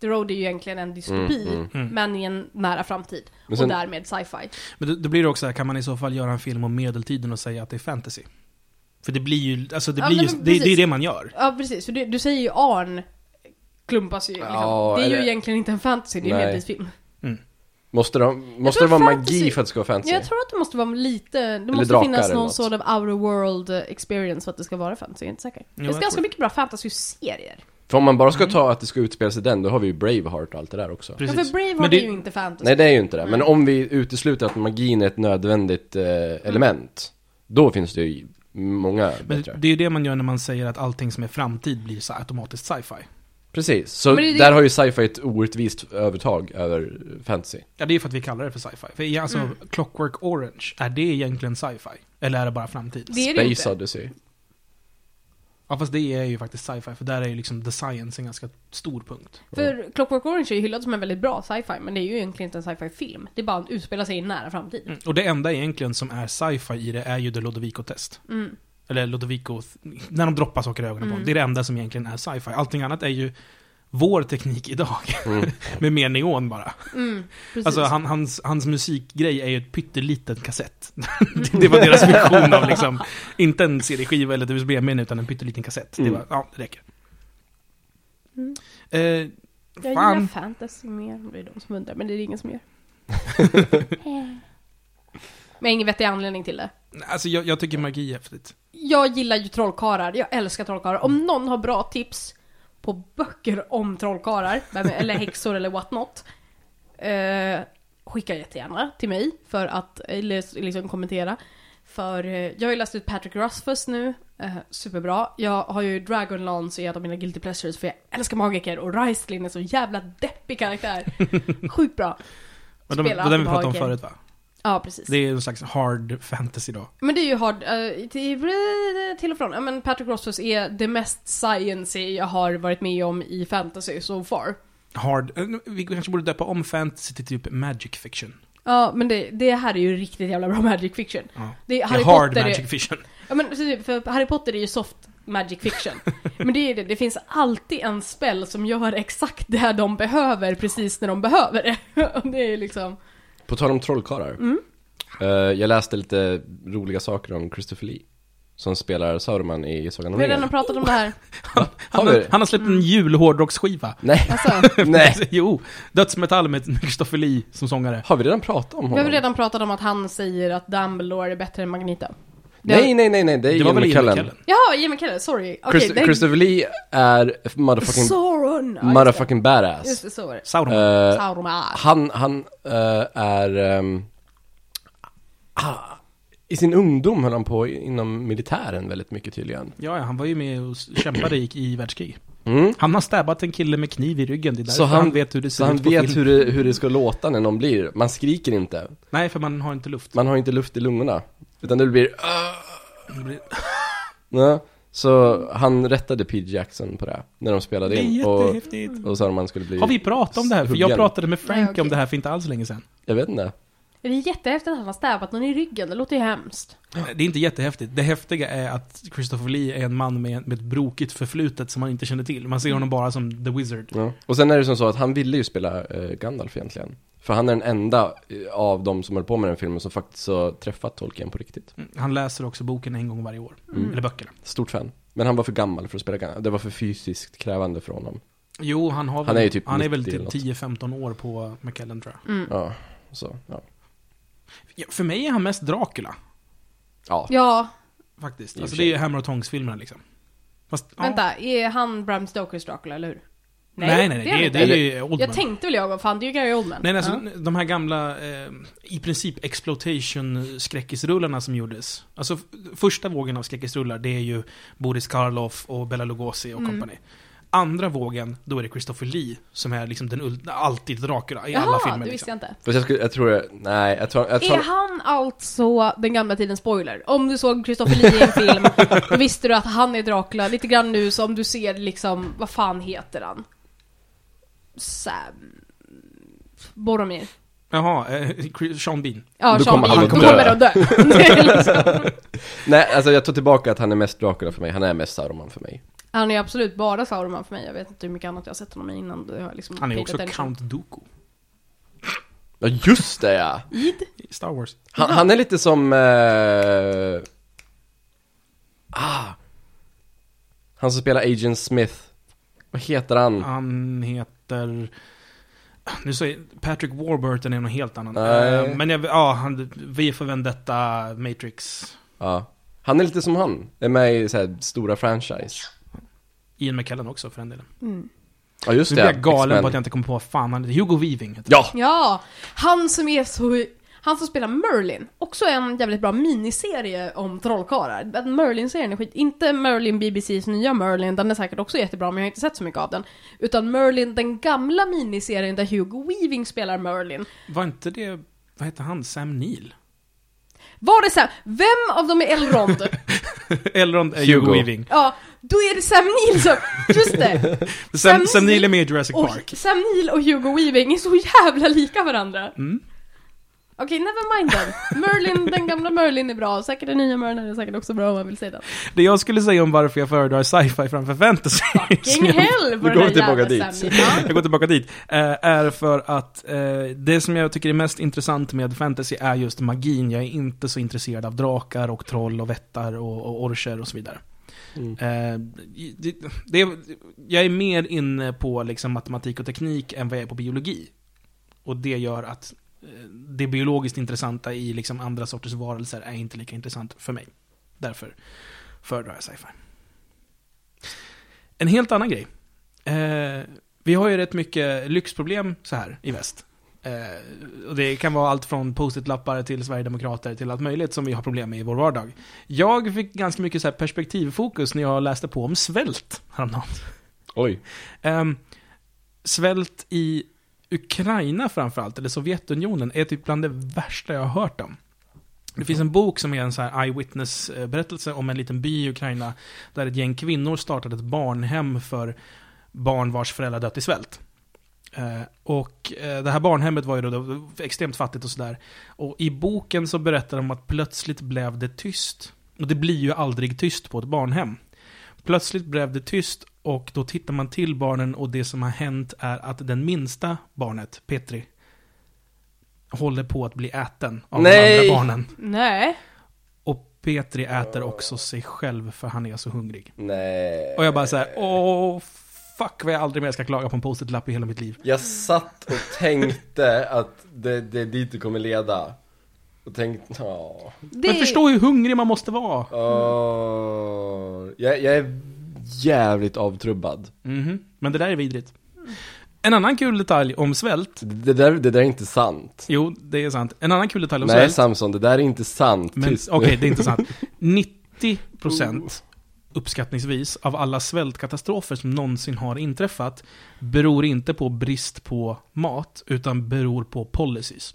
[SPEAKER 2] The Road är ju egentligen en dystopi,
[SPEAKER 3] Mm,
[SPEAKER 1] mm.
[SPEAKER 2] men i en nära framtid.
[SPEAKER 3] Sen-
[SPEAKER 2] och därmed sci-fi.
[SPEAKER 1] Men då, då blir det också här, kan man i så fall göra en film om medeltiden och säga att det är fantasy? För det blir ju, alltså det
[SPEAKER 2] Ja,
[SPEAKER 1] blir ju,
[SPEAKER 2] men
[SPEAKER 1] det, det är det man gör.
[SPEAKER 2] Ja, precis. För du, du säger ju Arn klumpas ju liksom.
[SPEAKER 3] Ja,
[SPEAKER 2] Det är ju
[SPEAKER 3] eller-
[SPEAKER 2] egentligen inte en fantasy, det är ju en medeltidsfilm.
[SPEAKER 3] Måste det, måste det vara
[SPEAKER 2] fantasy-
[SPEAKER 3] magi för att det ska vara fantasy?
[SPEAKER 2] Jag tror att det måste vara lite, det måste finnas någon sort of outer world experience för att det ska vara fantasy, jag är inte säker. det
[SPEAKER 1] jag
[SPEAKER 2] finns ganska mycket bra fantasy-serier.
[SPEAKER 3] För om man bara ska
[SPEAKER 1] Mm.
[SPEAKER 3] ta att det ska utspela sig den, då har vi ju Braveheart och allt det där också.
[SPEAKER 2] Ja,
[SPEAKER 1] Precis.
[SPEAKER 2] för Braveheart
[SPEAKER 1] Men det-
[SPEAKER 2] är ju inte fantasy.
[SPEAKER 3] Nej, det är ju inte det. Men om vi utesluter att magin är ett nödvändigt eh, element, då finns det ju många
[SPEAKER 1] Men
[SPEAKER 3] bättre.
[SPEAKER 1] det är ju det man gör när man säger att allting som är framtid blir så automatiskt sci-fi.
[SPEAKER 3] Precis, så
[SPEAKER 2] det är det-
[SPEAKER 3] där har ju sci-fi ett orättvist övertag över fantasy.
[SPEAKER 1] Ja, det är för att vi kallar det för sci-fi. För alltså,
[SPEAKER 2] Mm.
[SPEAKER 1] Clockwork Orange, är det egentligen sci-fi? Eller är det bara framtid?
[SPEAKER 2] Det är det ju
[SPEAKER 3] Space
[SPEAKER 2] inte.
[SPEAKER 3] Odyssey.
[SPEAKER 1] Ja, fast det är ju faktiskt sci-fi, för där är ju liksom the science en ganska stor punkt.
[SPEAKER 2] För Clockwork Orange är ju hyllad som en väldigt bra sci-fi, men det är ju egentligen inte en sci-fi-film. Det är bara att utspela sig i nära framtid.
[SPEAKER 1] Mm. Och det enda egentligen som är sci-fi i det är ju The Lodovico-test.
[SPEAKER 2] Mm.
[SPEAKER 1] Eller Lodovico, när de droppar saker i ögonen på
[SPEAKER 2] Mm.
[SPEAKER 1] dem. Det är det enda som egentligen är sci-fi. Allting annat är ju vår teknik idag.
[SPEAKER 3] Mm.
[SPEAKER 1] med mer neon bara.
[SPEAKER 2] Mm.
[SPEAKER 1] Alltså han, hans, hans musikgrej är ju ett pytteliten kassett. det var deras vision av liksom, inte en CD-skiva eller ett USB-minne utan en pytteliten kassett. Det
[SPEAKER 3] Mm.
[SPEAKER 1] var, ja, det räcker.
[SPEAKER 2] Mm.
[SPEAKER 1] Eh,
[SPEAKER 2] jag gillar
[SPEAKER 1] fan.
[SPEAKER 2] fantasy mer, det är de som undrar, men det är det ingen som gör. men ingen vettig anledning till det.
[SPEAKER 1] Alltså jag, jag tycker magi är häftigt.
[SPEAKER 2] Jag gillar ju trollkarlar, jag älskar trollkarlar. Om någon har bra tips på böcker om trollkarlar, eller häxor eller what not, eh, skicka jättegärna till mig för att eller, liksom kommentera. För eh, jag har ju läst ut Patrick Rothfuss nu, eh, superbra. Jag har ju Dragonlance i ett av mina guilty pleasures för jag älskar magiker och Raistlin är så jävla deppig karaktär. Sjukt bra.
[SPEAKER 1] Men de,
[SPEAKER 2] Spela
[SPEAKER 1] den vi pratade om förut va?
[SPEAKER 2] Ja, precis.
[SPEAKER 1] Det är en slags hard fantasy då.
[SPEAKER 2] Men det är ju hard, eh, till, till och från. Ja, men Patrick Rothfuss är det mest science jag har varit med om i fantasy so far.
[SPEAKER 1] Hard, eh, vi kanske borde döpa om fantasy till typ magic fiction.
[SPEAKER 2] Ja, men det, det här är ju riktigt jävla bra magic fiction.
[SPEAKER 1] Ja.
[SPEAKER 2] Det,
[SPEAKER 1] Det
[SPEAKER 2] Harry
[SPEAKER 1] är hard
[SPEAKER 2] Potter
[SPEAKER 1] magic
[SPEAKER 2] är,
[SPEAKER 1] fiction.
[SPEAKER 2] Ja men typ, för Harry Potter är ju soft magic fiction. men det är det, det finns alltid en spell som gör exakt det de behöver precis när de behöver det. Det är liksom...
[SPEAKER 3] På tal om trollkarlar.
[SPEAKER 2] Mm.
[SPEAKER 3] Eh, jag läste lite roliga saker om Christopher Lee. Som spelar Sauron i Sagan om
[SPEAKER 2] Vi har redan
[SPEAKER 3] ringen.
[SPEAKER 2] pratat om det här.
[SPEAKER 1] Han,
[SPEAKER 3] Har
[SPEAKER 1] har,
[SPEAKER 3] vi?
[SPEAKER 1] han har släppt
[SPEAKER 2] Mm.
[SPEAKER 1] en julhårdrocksskiva.
[SPEAKER 3] Nej,
[SPEAKER 2] Alltså,
[SPEAKER 3] nej.
[SPEAKER 1] jo, dödsmetall med Christopher Lee som sångare.
[SPEAKER 3] Har vi redan pratat om
[SPEAKER 2] vi
[SPEAKER 3] honom?
[SPEAKER 2] har väl redan pratat om att han säger att Dumbledore är bättre än Magneto. Det
[SPEAKER 3] Nej, nej, nej, nej, det är
[SPEAKER 1] Det
[SPEAKER 3] Ian
[SPEAKER 1] Ian
[SPEAKER 3] McKellen.
[SPEAKER 1] McKellen?
[SPEAKER 2] Jaha, Jimmy Keller, sorry. Okej,
[SPEAKER 3] Christ-
[SPEAKER 2] det är-
[SPEAKER 3] Christopher Lee är motherfucking,
[SPEAKER 2] Sauron! Ja,
[SPEAKER 3] motherfucking badass.
[SPEAKER 2] Just det, så var det.
[SPEAKER 1] Sauron.
[SPEAKER 3] Eh,
[SPEAKER 2] Sauron.
[SPEAKER 3] han, han eh, är... ehm, ah, I sin ungdom höll han på inom militären väldigt mycket tydligen.
[SPEAKER 1] Ja, ja, han var ju med och kämpade i, i världskrig.
[SPEAKER 3] Mm.
[SPEAKER 1] Han har stabbat en kille med kniv i ryggen, det är
[SPEAKER 3] Så
[SPEAKER 1] han,
[SPEAKER 3] han-
[SPEAKER 1] vet hur det ser
[SPEAKER 3] Så han
[SPEAKER 1] ut på
[SPEAKER 3] vet
[SPEAKER 1] film.
[SPEAKER 3] hur det, hur det ska låta när någon blir. Man skriker inte.
[SPEAKER 1] Nej, för man har inte luft.
[SPEAKER 3] Man har inte luft i lungorna. Utan det blir...
[SPEAKER 1] Det blir-
[SPEAKER 3] Ja, så han rättade Pete Jackson på det. När de spelade
[SPEAKER 1] Det är
[SPEAKER 3] in. Och,
[SPEAKER 1] jättehäftigt.
[SPEAKER 3] och sa att man skulle bli...
[SPEAKER 1] Har vi pratat om det här? För jag
[SPEAKER 3] huggen.
[SPEAKER 1] pratade med Frank
[SPEAKER 2] Nej, okej.
[SPEAKER 1] om det här för inte alls länge sedan.
[SPEAKER 3] Jag vet inte.
[SPEAKER 2] Det är jättehäftigt att han har stävat någon i ryggen, det låter ju hemskt.
[SPEAKER 1] Det är inte jättehäftigt. Det häftiga är att Christopher Lee är en man med, med ett brokigt förflutet som man inte känner till. Man ser honom bara som The Wizard.
[SPEAKER 3] Ja. Och sen är det som så att han ville ju spela eh, Gandalf egentligen. För han är den enda eh, av de som höll på med den filmen som faktiskt har träffat Tolkien på riktigt.
[SPEAKER 1] Mm, Han läser också boken en gång varje år.
[SPEAKER 3] Mm.
[SPEAKER 1] Eller böckerna.
[SPEAKER 3] Stort fan. Men han var för gammal för att spela gammal. Det var för fysiskt krävande för honom.
[SPEAKER 1] Jo, han har väl,
[SPEAKER 3] Han är ju typ
[SPEAKER 1] han är väl
[SPEAKER 3] 90
[SPEAKER 1] typ
[SPEAKER 3] eller något.
[SPEAKER 1] 10-15 år på McKellen tror jag.
[SPEAKER 2] Mm.
[SPEAKER 3] Ja, så, ja.
[SPEAKER 1] För mig är han mest Dracula,
[SPEAKER 3] Ja,
[SPEAKER 2] Ja,
[SPEAKER 1] faktiskt. Alltså det är Hammer och Tongs-filmerna liksom. Fast, ja.
[SPEAKER 2] vänta, är han Bram Stokers Dracula, eller hur?
[SPEAKER 1] Nej, nej, nej,
[SPEAKER 2] är
[SPEAKER 1] det,
[SPEAKER 2] inte.
[SPEAKER 1] det är ju Oldman.
[SPEAKER 2] Jag tänkte väl jag, vad fan, det är ju Gary Oldman.
[SPEAKER 1] Nej, nej, alltså,
[SPEAKER 2] Ja.
[SPEAKER 1] de här gamla, eh, i princip exploitation-skräckisrullarna som gjordes. Alltså, första vågen av skräckisrullar, det är ju Boris Karloff och Bela Lugosi och
[SPEAKER 2] Mm.
[SPEAKER 1] company. Andra vågen, då är det Christopher Lee, som är liksom den alltid Dracula i alla
[SPEAKER 2] Jaha,
[SPEAKER 1] filmer.
[SPEAKER 2] det visste
[SPEAKER 1] Liksom.
[SPEAKER 2] jag inte.
[SPEAKER 3] fast jag, skulle, jag tror det, nej, jag tror, jag tror
[SPEAKER 2] Är han alltså den gamla tidens spoiler? Om du såg Christopher Lee i en film, då visste du att han är Dracula. Lite grann nu som du ser liksom, vad fan heter han? Sam... Boromir.
[SPEAKER 1] Jaha, eh, Sean Bean.
[SPEAKER 2] Ja,
[SPEAKER 3] Då
[SPEAKER 2] Sean
[SPEAKER 3] kommer
[SPEAKER 2] Bean
[SPEAKER 3] han
[SPEAKER 2] kommer
[SPEAKER 3] dö.
[SPEAKER 2] att dö. Det är liksom-
[SPEAKER 3] Nej, alltså jag tar tillbaka att han är mest Dracula för mig, han är mest Saruman för mig.
[SPEAKER 2] Han är absolut bara Sauron för mig. Jag vet inte hur mycket annat jag har sett honom i innan. Det har liksom
[SPEAKER 1] Han är också
[SPEAKER 2] attention.
[SPEAKER 1] Count Dooku
[SPEAKER 3] Ja, just det ja!
[SPEAKER 2] Id?
[SPEAKER 1] i Star Wars.
[SPEAKER 3] Han, han är lite som... Eh, ah! Han som spelar Agent Smith. Vad heter han?
[SPEAKER 1] Han heter... Nu säger Patrick Warburton är något helt annat.
[SPEAKER 3] Nej.
[SPEAKER 1] Eh, Men jag, ja, han, V för Vendetta, Matrix,
[SPEAKER 3] Ja. Han är lite som han. Är med i så här stora franchise.
[SPEAKER 1] Ian McKellen också för den delen.
[SPEAKER 2] Mm.
[SPEAKER 3] Ja, just
[SPEAKER 1] Nu
[SPEAKER 3] det.
[SPEAKER 1] blir jag galen
[SPEAKER 3] X-Men.
[SPEAKER 1] på att jag inte kommer på vad fan han heter. Hugo Weaving heter
[SPEAKER 3] Ja!
[SPEAKER 2] Ja, han som är så... Han som spelar Merlin, också en jävligt bra miniserie om trollkarlar. Merlin-serien är skit... Inte Merlin BBCs nya Merlin, den är säkert också jättebra men jag har inte sett så mycket av den. Utan Merlin, den gamla miniserien där Hugo Weaving spelar Merlin.
[SPEAKER 1] Var inte det, vad heter han, Sam Neill?
[SPEAKER 2] Var det Sam? Vem av dem är Elrond?
[SPEAKER 1] Elrond är
[SPEAKER 3] Hugo.
[SPEAKER 1] Hugo Weaving.
[SPEAKER 2] ja, då är det Sam Neill som... Just det!
[SPEAKER 1] Sam,
[SPEAKER 2] Sam
[SPEAKER 1] Sam Neill är med i Jurassic
[SPEAKER 2] Och
[SPEAKER 1] Park.
[SPEAKER 2] Sam Neill och Hugo Weaving är så jävla lika varandra.
[SPEAKER 1] Mm.
[SPEAKER 2] Okej, never mind den. Merlin, den gamla Merlin är bra. Säkert den nya Merlin är säkert också bra om man vill säga den.
[SPEAKER 1] Det jag skulle säga om varför jag föredrar sci-fi framför fantasy.
[SPEAKER 2] Fucking hell den
[SPEAKER 3] går tillbaka dit.
[SPEAKER 1] Jag går tillbaka dit. eh, Är för att eh, det som jag tycker är mest intressant med fantasy är just magin. Jag är inte så intresserad av drakar och troll och vättar och, och orcher och så vidare.
[SPEAKER 3] Mm.
[SPEAKER 1] Eh, det, det, jag är mer inne på liksom matematik och teknik än vad jag är på biologi. Och det gör att eh, det biologiskt intressanta i liksom andra sorters varelser är inte lika intressant för mig. Därför föredrar jag sci-fi. En helt annan grej. Eh, vi har ju rätt mycket lyxproblem så här i väst. Eh, och det kan vara allt från post-it-lappar till Sverigedemokrater till allt möjligt som vi har problem med i vår vardag. Jag fick ganska mycket så här perspektivfokus när jag läste på om svält häromdagen.
[SPEAKER 3] Oj.
[SPEAKER 1] Ehm, svält i Ukraina framförallt, eller Sovjetunionen, är typ bland det värsta jag har hört om. Det finns en bok som är en så här eyewitness-berättelse om en liten by i Ukraina där ett gäng kvinnor startade ett barnhem för barn vars föräldrar dött i svält. Eh, och eh, det här barnhemmet var ju då, då extremt fattigt och sådär. Och i boken så berättar de att plötsligt blev det tyst. Och det blir ju aldrig tyst på ett barnhem. Plötsligt blev det tyst och då tittar man till barnen och det som har hänt är att den minsta barnet, Petri, håller på att bli äten av
[SPEAKER 3] Nej!
[SPEAKER 1] de andra barnen.
[SPEAKER 2] Nej.
[SPEAKER 1] Och Petri äter också sig själv för han är så hungrig.
[SPEAKER 3] Nej.
[SPEAKER 1] Och jag bara säger åh, fuck vad jag aldrig mer ska klaga på en post-it-lapp i hela mitt liv.
[SPEAKER 3] Jag satt och tänkte att det, det är dit det kommer leda. Och tänkte, ja.
[SPEAKER 2] Det...
[SPEAKER 1] Men förstå hur hungrig man måste vara.
[SPEAKER 3] Åh. jag, jag är jävligt avtrubbad.
[SPEAKER 1] Mhm. Men det där är vidrigt. En annan kul detalj om svält.
[SPEAKER 3] Det där, det där är inte sant.
[SPEAKER 1] Jo, det är sant. En annan kul detalj om
[SPEAKER 3] Nej
[SPEAKER 1] svält.
[SPEAKER 3] Samson, det där är inte sant.
[SPEAKER 1] Okej, det är inte sant. 90% uppskattningsvis av alla svältkatastrofer som någonsin har inträffat beror inte på brist på mat, utan beror på policies.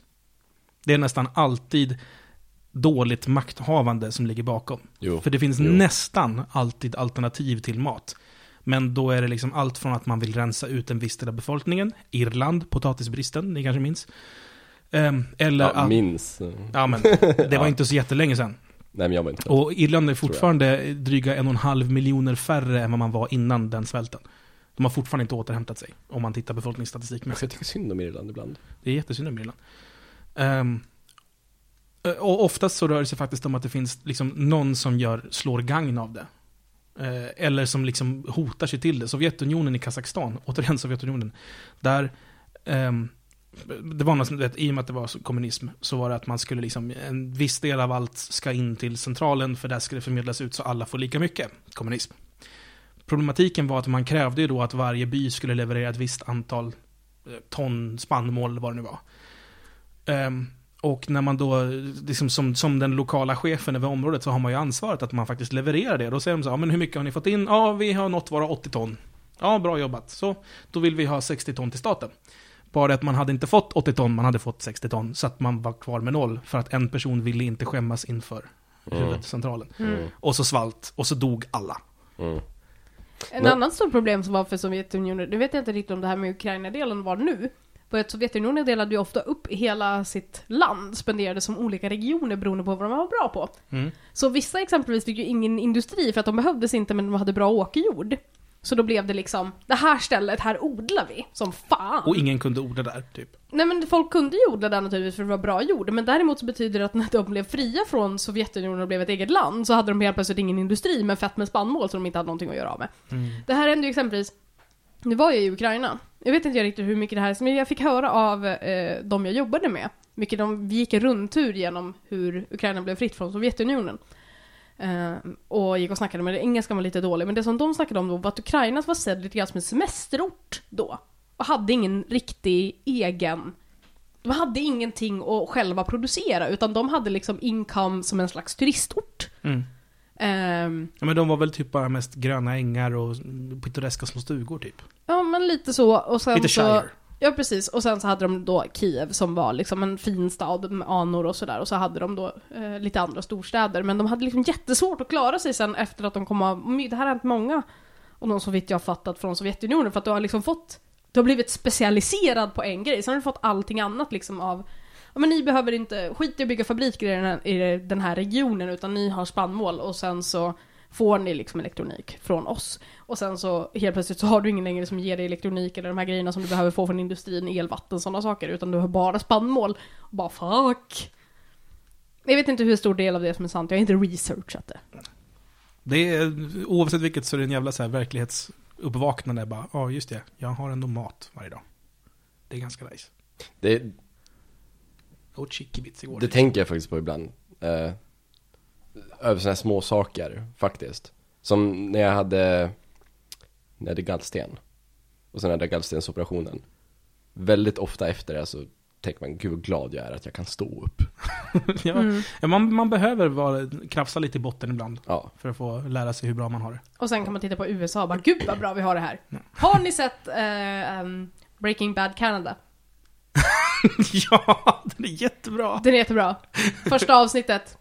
[SPEAKER 1] Det är nästan alltid dåligt makthavande som ligger bakom.
[SPEAKER 3] Jo.
[SPEAKER 1] För det finns
[SPEAKER 3] Jo.
[SPEAKER 1] nästan alltid alternativ till mat. Men då är det liksom allt från att man vill rensa ut en viss del av befolkningen, Irland, potatisbristen, ni kanske minns. Ehm, eller
[SPEAKER 3] Ja,
[SPEAKER 1] att...
[SPEAKER 3] minns.
[SPEAKER 1] Ja men, det var inte så jättelänge sedan.
[SPEAKER 3] Nej men jag var inte
[SPEAKER 1] Och Irland är fortfarande dryga en och en halv miljoner färre än vad man var innan den svälten. De har fortfarande inte återhämtat sig, om man tittar
[SPEAKER 3] Jag
[SPEAKER 1] befolkningsstatistikmässigt.
[SPEAKER 3] tycker synd om Irland ibland.
[SPEAKER 1] Det är jättesynd om Irland. Ehm, och oftast så rör det sig faktiskt om att det finns liksom någon som gör, slår gagn av det. Eh, eller som liksom hotar sig till det. Sovjetunionen i Kazakstan, återigen Sovjetunionen. Där, ehm, det var något som, vet, i och med att det var kommunism, så var det att man skulle liksom, en viss del av allt ska in till centralen, för där ska det förmedlas ut så alla får lika mycket. Kommunism. Problematiken var att man krävde ju då att varje by skulle leverera ett visst antal eh, ton spannmål, eller vad det nu var. Um, och när man då, liksom som, som den lokala chefen över området, så har man ju ansvaret att man faktiskt levererar det. Då säger de så här, "Ja, men hur mycket har ni fått in? Ja, vi har nått våra 80 ton. Ja, bra jobbat. Så, då vill vi ha 60 ton till staten. Bara att man hade inte fått 80 ton, man hade fått 60 ton. Så att man var kvar med noll. För att en person ville inte skämmas inför
[SPEAKER 3] Mm.
[SPEAKER 1] huvudcentralen.
[SPEAKER 3] Mm.
[SPEAKER 1] Och så svalt, och så dog alla.
[SPEAKER 3] Mm.
[SPEAKER 2] En
[SPEAKER 3] Men-
[SPEAKER 2] annan stort problem som var för Sovjetunionen, nu vet jag inte riktigt om det här med Ukraina-delen var nu, var att Sovjetunionen delade ju ofta upp hela sitt land, spenderade som olika regioner beroende på vad de var bra på.
[SPEAKER 1] Mm.
[SPEAKER 2] Så vissa exempelvis fick ju ingen industri för att de behövdes inte men de hade bra åkerjord. Så då blev det liksom, det här stället, här odlar vi, som fan.
[SPEAKER 1] Och ingen kunde odla där, typ.
[SPEAKER 2] Nej men folk kunde ju odla där naturligtvis för det var bra jord, men däremot så betyder det att när de blev fria från Sovjetunionen och blev ett eget land så hade de helt plötsligt ingen industri men fett med spannmål som de inte hade någonting att göra av med.
[SPEAKER 1] Mm.
[SPEAKER 2] Det här hände ju exempelvis, nu var jag i Ukraina, jag vet inte riktigt hur mycket det här är, men jag fick höra av eh, de jag jobbade med, mycket de, vi gick en rundtur genom hur Ukraina blev fritt från Sovjetunionen. Eh, och gick och snackade med det, engelskan var lite dålig, men det som de snackade om då var att Ukraina var sedd lite grann som en semesterort då. Och hade ingen riktig egen de hade ingenting att själva producera, utan de hade liksom income som en slags turistort.
[SPEAKER 1] Mm.
[SPEAKER 2] Ehm,
[SPEAKER 1] Ja, men de var väl typ bara mest gröna ängar och pittoreska små stugor, typ.
[SPEAKER 2] ja, men lite så. Och sen
[SPEAKER 1] Lite
[SPEAKER 2] så,
[SPEAKER 1] Shire.
[SPEAKER 2] Ja, precis. Och sen så hade de då Kiev som var liksom en fin stad med anor och sådär. Och så hade de då eh, lite andra storstäder. Men de hade liksom jättesvårt att klara sig sen efter att de kom av... Det här har hänt många, och de så vitt jag har fattat, från Sovjetunionen. För att du har liksom fått... Du har blivit specialiserad på en grej. Sen har du fått allting annat liksom av... Ja men ni behöver inte, skit i att bygga fabriker i den här, i den här regionen utan ni har spannmål och sen så får ni liksom elektronik från oss. Och sen så helt plötsligt så har du ingen längre som ger dig elektronik eller de här grejerna som du behöver få från industrin, el, vatten, sådana saker. Utan du har bara spannmål. Och bara fuck. Jag vet inte hur stor del av det som är sant, jag har inte researchat det.
[SPEAKER 1] Det är, oavsett vilket så är det en jävla så här verklighetsuppvaknande. Bara, ja just det, jag har ändå mat varje dag. Det är ganska nice.
[SPEAKER 3] Det,
[SPEAKER 1] Jag åt chickibits igår.
[SPEAKER 3] det tänker jag faktiskt på ibland. Eh, över sådana här små saker, faktiskt. Som när jag hade, när jag hade gallsten. Och sen hade jag gallstensoperationen. Väldigt ofta efter det så tänker man, gud vad glad jag är att jag kan stå upp.
[SPEAKER 1] ja,
[SPEAKER 2] Mm.
[SPEAKER 1] man, man behöver vara, krafsa lite i botten ibland.
[SPEAKER 3] Ja.
[SPEAKER 1] För att få lära sig hur bra man har det.
[SPEAKER 2] Och sen kan man titta på USA och bara gud vad bra vi har det här.
[SPEAKER 1] Ja.
[SPEAKER 2] Har ni sett eh, ehm, Breaking Bad Canada?
[SPEAKER 1] ja, den är jättebra!
[SPEAKER 2] Den är jättebra. Första avsnittet.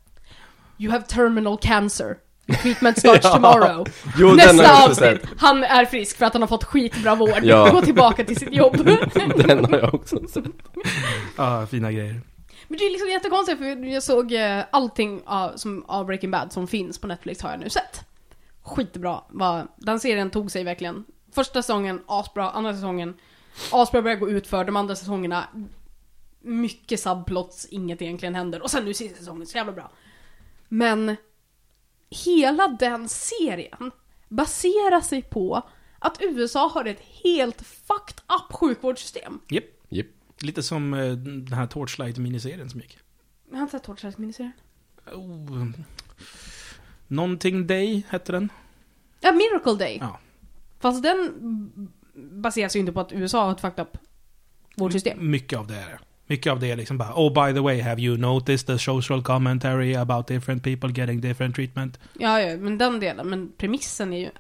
[SPEAKER 2] You have terminal cancer. Treatment starts tomorrow.
[SPEAKER 3] Jo, den har
[SPEAKER 2] Nästa
[SPEAKER 3] också
[SPEAKER 2] avsnitt.
[SPEAKER 3] sett.
[SPEAKER 2] Han är frisk för att han har fått skitbra vård.
[SPEAKER 3] Ja.
[SPEAKER 2] Gå tillbaka till sitt jobb.
[SPEAKER 3] Den har jag också sett.
[SPEAKER 1] Ja, fina grejer.
[SPEAKER 2] Men det är liksom jättekonstigt för jag såg eh, allting av, som, av Breaking Bad som finns på Netflix har jag nu sett. Skitbra. Va, den serien tog sig verkligen. Första säsongen asbra, andra säsongen asbra börjar gå ut för de andra säsongerna mycket subplots, inget egentligen händer. Och sen nu sista säsongen, så jävla bra. Men hela den serien baserar sig på att USA har ett helt fucked up sjukvårdssystem.
[SPEAKER 1] Japp.
[SPEAKER 3] Japp.
[SPEAKER 1] Lite som eh, den här Torchlight-miniserien som gick.
[SPEAKER 2] Jag har inte sett Torchlight miniserien.
[SPEAKER 1] Oh, Någonting Day hette den.
[SPEAKER 2] Ja, Miracle Day.
[SPEAKER 1] Ja.
[SPEAKER 2] Fast den baseras ju inte på att USA har ett fucked up vårdsystem.
[SPEAKER 1] Mycket av det är det. Mycket av det är liksom bara Oh by the way, have you noticed the social commentary about different people getting different treatment?
[SPEAKER 2] Ja, ja, men den delen. Men premissen är ju... I,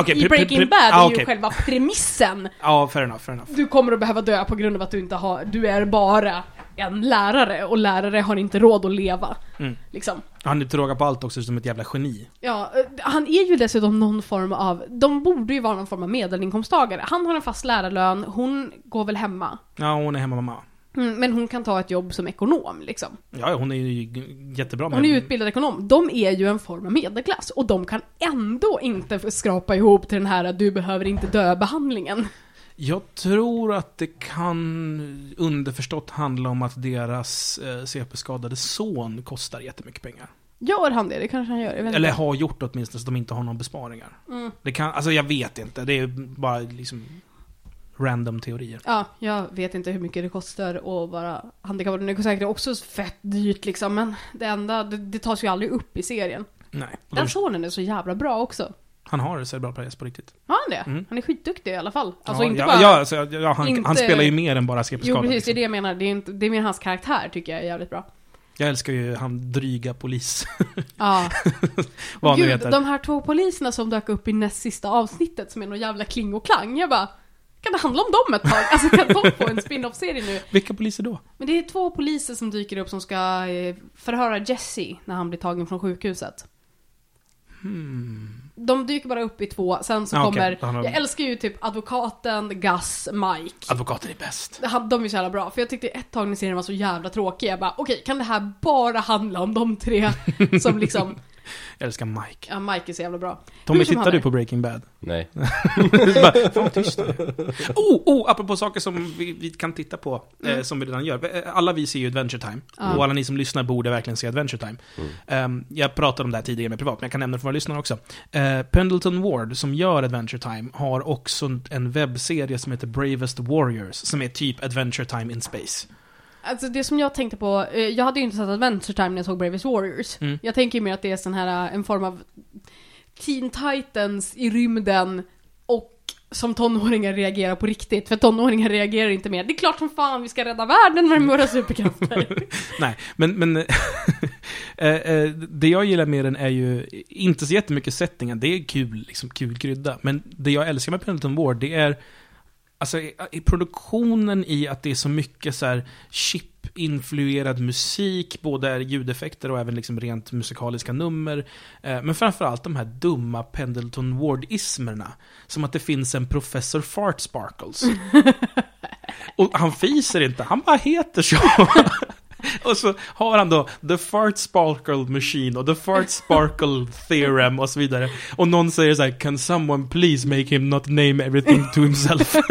[SPEAKER 1] Okej,
[SPEAKER 2] i Breaking Bad är
[SPEAKER 1] ah,
[SPEAKER 2] ju
[SPEAKER 1] okej.
[SPEAKER 2] själva premissen.
[SPEAKER 1] Ja, fair enough, fair enough.
[SPEAKER 2] Du kommer att behöva dö på grund av att du inte har... Du är bara en lärare och lärare har inte råd att leva.
[SPEAKER 1] Mm.
[SPEAKER 2] Liksom.
[SPEAKER 1] Han är råga på allt också som ett jävla geni.
[SPEAKER 2] Ja, eh, han är ju dessutom någon form av... De borde ju vara någon form av medelinkomsttagare. Han har en fast lärarlön, hon går väl hemma.
[SPEAKER 1] Ja, hon är hemmamamma.
[SPEAKER 2] Mm, men hon kan ta ett jobb som ekonom liksom.
[SPEAKER 1] Ja, hon är ju jättebra med...
[SPEAKER 2] Hon är ju utbildad ekonom. De är ju en form av medelklass och de kan ändå inte skrapa ihop till den här att du behöver inte dö-behandlingen.
[SPEAKER 1] Jag tror att det kan underförstått handla om att deras eh, CP-skadade son kostar jättemycket pengar.
[SPEAKER 2] Gör han det? Det kanske han gör.
[SPEAKER 1] Eller har gjort åtminstone så de inte har några besparingar.
[SPEAKER 2] Mm.
[SPEAKER 1] Det kan, alltså jag vet inte. Det är bara liksom random teorier.
[SPEAKER 2] Ja, jag vet inte hur mycket det kostar att vara handikappad. Det är säkert också fett dyrt liksom, men det enda, det, det tas ju aldrig upp i serien.
[SPEAKER 1] Nej.
[SPEAKER 2] Den
[SPEAKER 1] de,
[SPEAKER 2] sonen är så jävla bra också.
[SPEAKER 1] han har cerebral paralys på riktigt.
[SPEAKER 2] Har han det?
[SPEAKER 1] Mm.
[SPEAKER 2] Han är skitduktig i alla fall. Alltså
[SPEAKER 1] ja,
[SPEAKER 2] inte
[SPEAKER 1] ja,
[SPEAKER 2] bara...
[SPEAKER 1] ja, alltså, ja, han,
[SPEAKER 2] inte-
[SPEAKER 1] han spelar ju mer än bara
[SPEAKER 2] jo
[SPEAKER 1] CP-skada.
[SPEAKER 2] precis, det är
[SPEAKER 1] liksom.
[SPEAKER 2] det jag menar. Det är, inte, det är mer hans karaktär tycker jag är jävligt bra.
[SPEAKER 1] Jag älskar ju han dryga polis.
[SPEAKER 2] Ja.
[SPEAKER 1] Vad
[SPEAKER 2] Gud, de här två poliserna som dök upp i näst sista avsnittet som är någon jävla kling och klang. Jag bara, kan det handla om dem ett tag? Alltså kan de få en spin-off-serie nu?
[SPEAKER 1] Vilka poliser då?
[SPEAKER 2] Men det är två poliser som dyker upp som ska eh, förhöra Jesse när han blir tagen från sjukhuset.
[SPEAKER 1] Hmm.
[SPEAKER 2] De dyker bara upp i två, sen så
[SPEAKER 1] okej.
[SPEAKER 2] kommer...
[SPEAKER 1] Har-
[SPEAKER 2] Jag älskar ju typ advokaten, Gus, Mike.
[SPEAKER 1] Advokaten är bäst.
[SPEAKER 2] De är så jävla bra, för jag tyckte ett tag när serien var så jävla tråkig, jag bara okej, kan det här bara handla om de tre som liksom,
[SPEAKER 1] Jag älskar Mike.
[SPEAKER 2] ja Mike är så jävla bra.
[SPEAKER 1] Tommy, tittar du på Breaking Bad?
[SPEAKER 3] Nej.
[SPEAKER 1] Bara, Fan tyst nu. Oh, oh, apropå saker som vi, vi kan titta på, eh,
[SPEAKER 2] Mm.
[SPEAKER 1] som vi redan gör. Eh, Alla vi ser ju Adventure Time.
[SPEAKER 2] Ja.
[SPEAKER 1] Och alla ni som lyssnar borde verkligen se Adventure Time. Ehm, jag pratade om det här tidigare med privat, men jag kan nämna det för våra lyssnare också. Uh, Pendleton Ward, som gör Adventure Time, har också en webbserie som heter Bravest Warriors, som är typ Adventure Time in Space.
[SPEAKER 2] Alltså det som jag tänkte på, eh, jag hade ju inte sett Adventure Time när jag såg Bravest Warriors.
[SPEAKER 1] Mm.
[SPEAKER 2] Jag tänker ju mer att det är sån här, eh, en form av Teen Titans i rymden och som tonåringar reagerar på riktigt, för tonåringar reagerar inte mer. Det är klart som fan vi ska rädda världen med våra superkrafter.
[SPEAKER 1] Nej, men, men eh, det jag gillar med den är ju inte så jättemycket settingen. Det är kul, liksom kul krydda. Men det jag älskar med Pendleton Ward, det är alltså i, i produktionen i att det är så mycket så här chip-influerad musik, både ljudeffekter och även liksom rent musikaliska nummer. Eh, men framförallt de här dumma Pendleton Ward-ismerna. Som att det finns en Professor Fart Sparkles. Och han fiser inte, han bara heter så. Och så har han då The Fart Sparkle Machine och The Fart Sparkle Theorem och så vidare. Och någon säger så här, Can someone please make him not name everything to himself?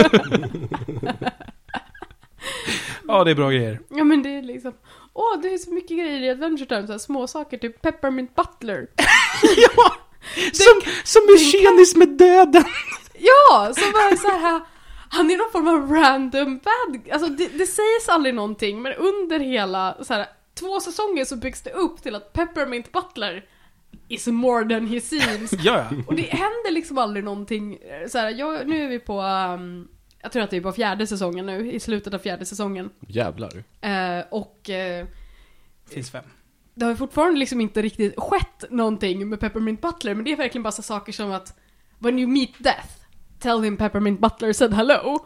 [SPEAKER 1] ja, det är bra grejer.
[SPEAKER 2] ja men det är liksom, åh det är så mycket grejer i Adventure Time, så här små saker typ Peppermint Butler.
[SPEAKER 1] ja! Som, som är tjenis med döden!
[SPEAKER 2] Ja, som bara så här. Han är någon form av random bad Alltså det, det sägs aldrig någonting, men under hela så här, två säsonger så byggs det upp till att Peppermint Butler is more than he seems.
[SPEAKER 1] Ja, ja.
[SPEAKER 2] Och det händer liksom aldrig någonting. Så här, jag, nu är vi på, um, jag tror att det är på fjärde säsongen nu, i slutet av fjärde säsongen.
[SPEAKER 3] Jävlar.
[SPEAKER 2] Eh, och eh,
[SPEAKER 1] Finns fem.
[SPEAKER 2] det har ju fortfarande liksom inte riktigt skett någonting med Peppermint Butler, men det är verkligen bara så saker som att When you meet death, tell him Peppermint Butler said hello.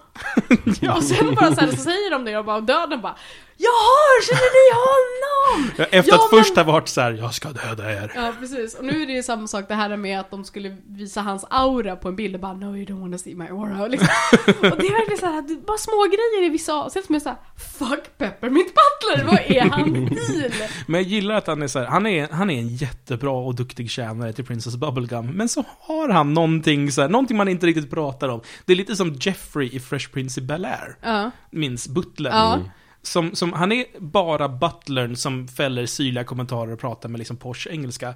[SPEAKER 2] Och sen bara så, här, så säger de det och bara döden bara Jaha, känner ni honom?
[SPEAKER 1] Efter
[SPEAKER 2] Ja,
[SPEAKER 1] att
[SPEAKER 2] men-
[SPEAKER 1] först ha varit så här, jag ska döda er.
[SPEAKER 2] Ja precis, och nu är det ju samma sak det här med att de skulle visa hans aura på en bild och bara No you don't wanna see my aura liksom. Och det är verkligen såhär, bara små grejer i vissa avsnitt som är såhär Fuck Peppermint Butler, vad är hans deal?
[SPEAKER 1] Men jag gillar att han är så här, han är, han är en jättebra och duktig tjänare till Princess Bubblegum. Men så har han någonting så här, någonting man inte riktigt pratar om. Det är lite som Jeffrey i Fresh Prince i Bel-Air.
[SPEAKER 2] Ja,
[SPEAKER 1] Minns Butlern.
[SPEAKER 2] ja.
[SPEAKER 1] Som, som, han är bara butlern som fäller syrliga kommentarer och pratar med liksom posh engelska.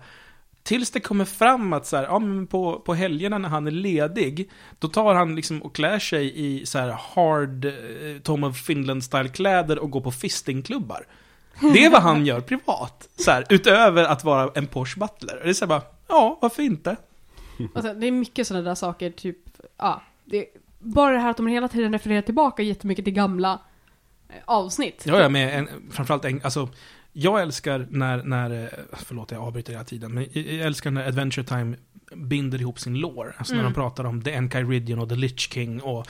[SPEAKER 1] Tills det kommer fram att så här, ja, men på, på helgerna när han är ledig, då tar han liksom och klär sig i så här hard eh, Tom of Finland-style kläder och går på fistingklubbar. Det är vad han gör privat. Så här, utöver att vara en posh butler. Det är så här bara, ja, varför inte?
[SPEAKER 2] Alltså, det är mycket sådana där saker, typ, ja. Det, bara det här att de hela tiden refererar tillbaka jättemycket till gamla avsnitt.
[SPEAKER 1] Ja, ja, med en, framförallt en, alltså, jag älskar när, när, eh, förlåt jag avbryter hela tiden, men jag älskar när Adventure Time binder ihop sin lore. Alltså när
[SPEAKER 2] Mm.
[SPEAKER 1] de pratar om The Enchiridion och The Lich King och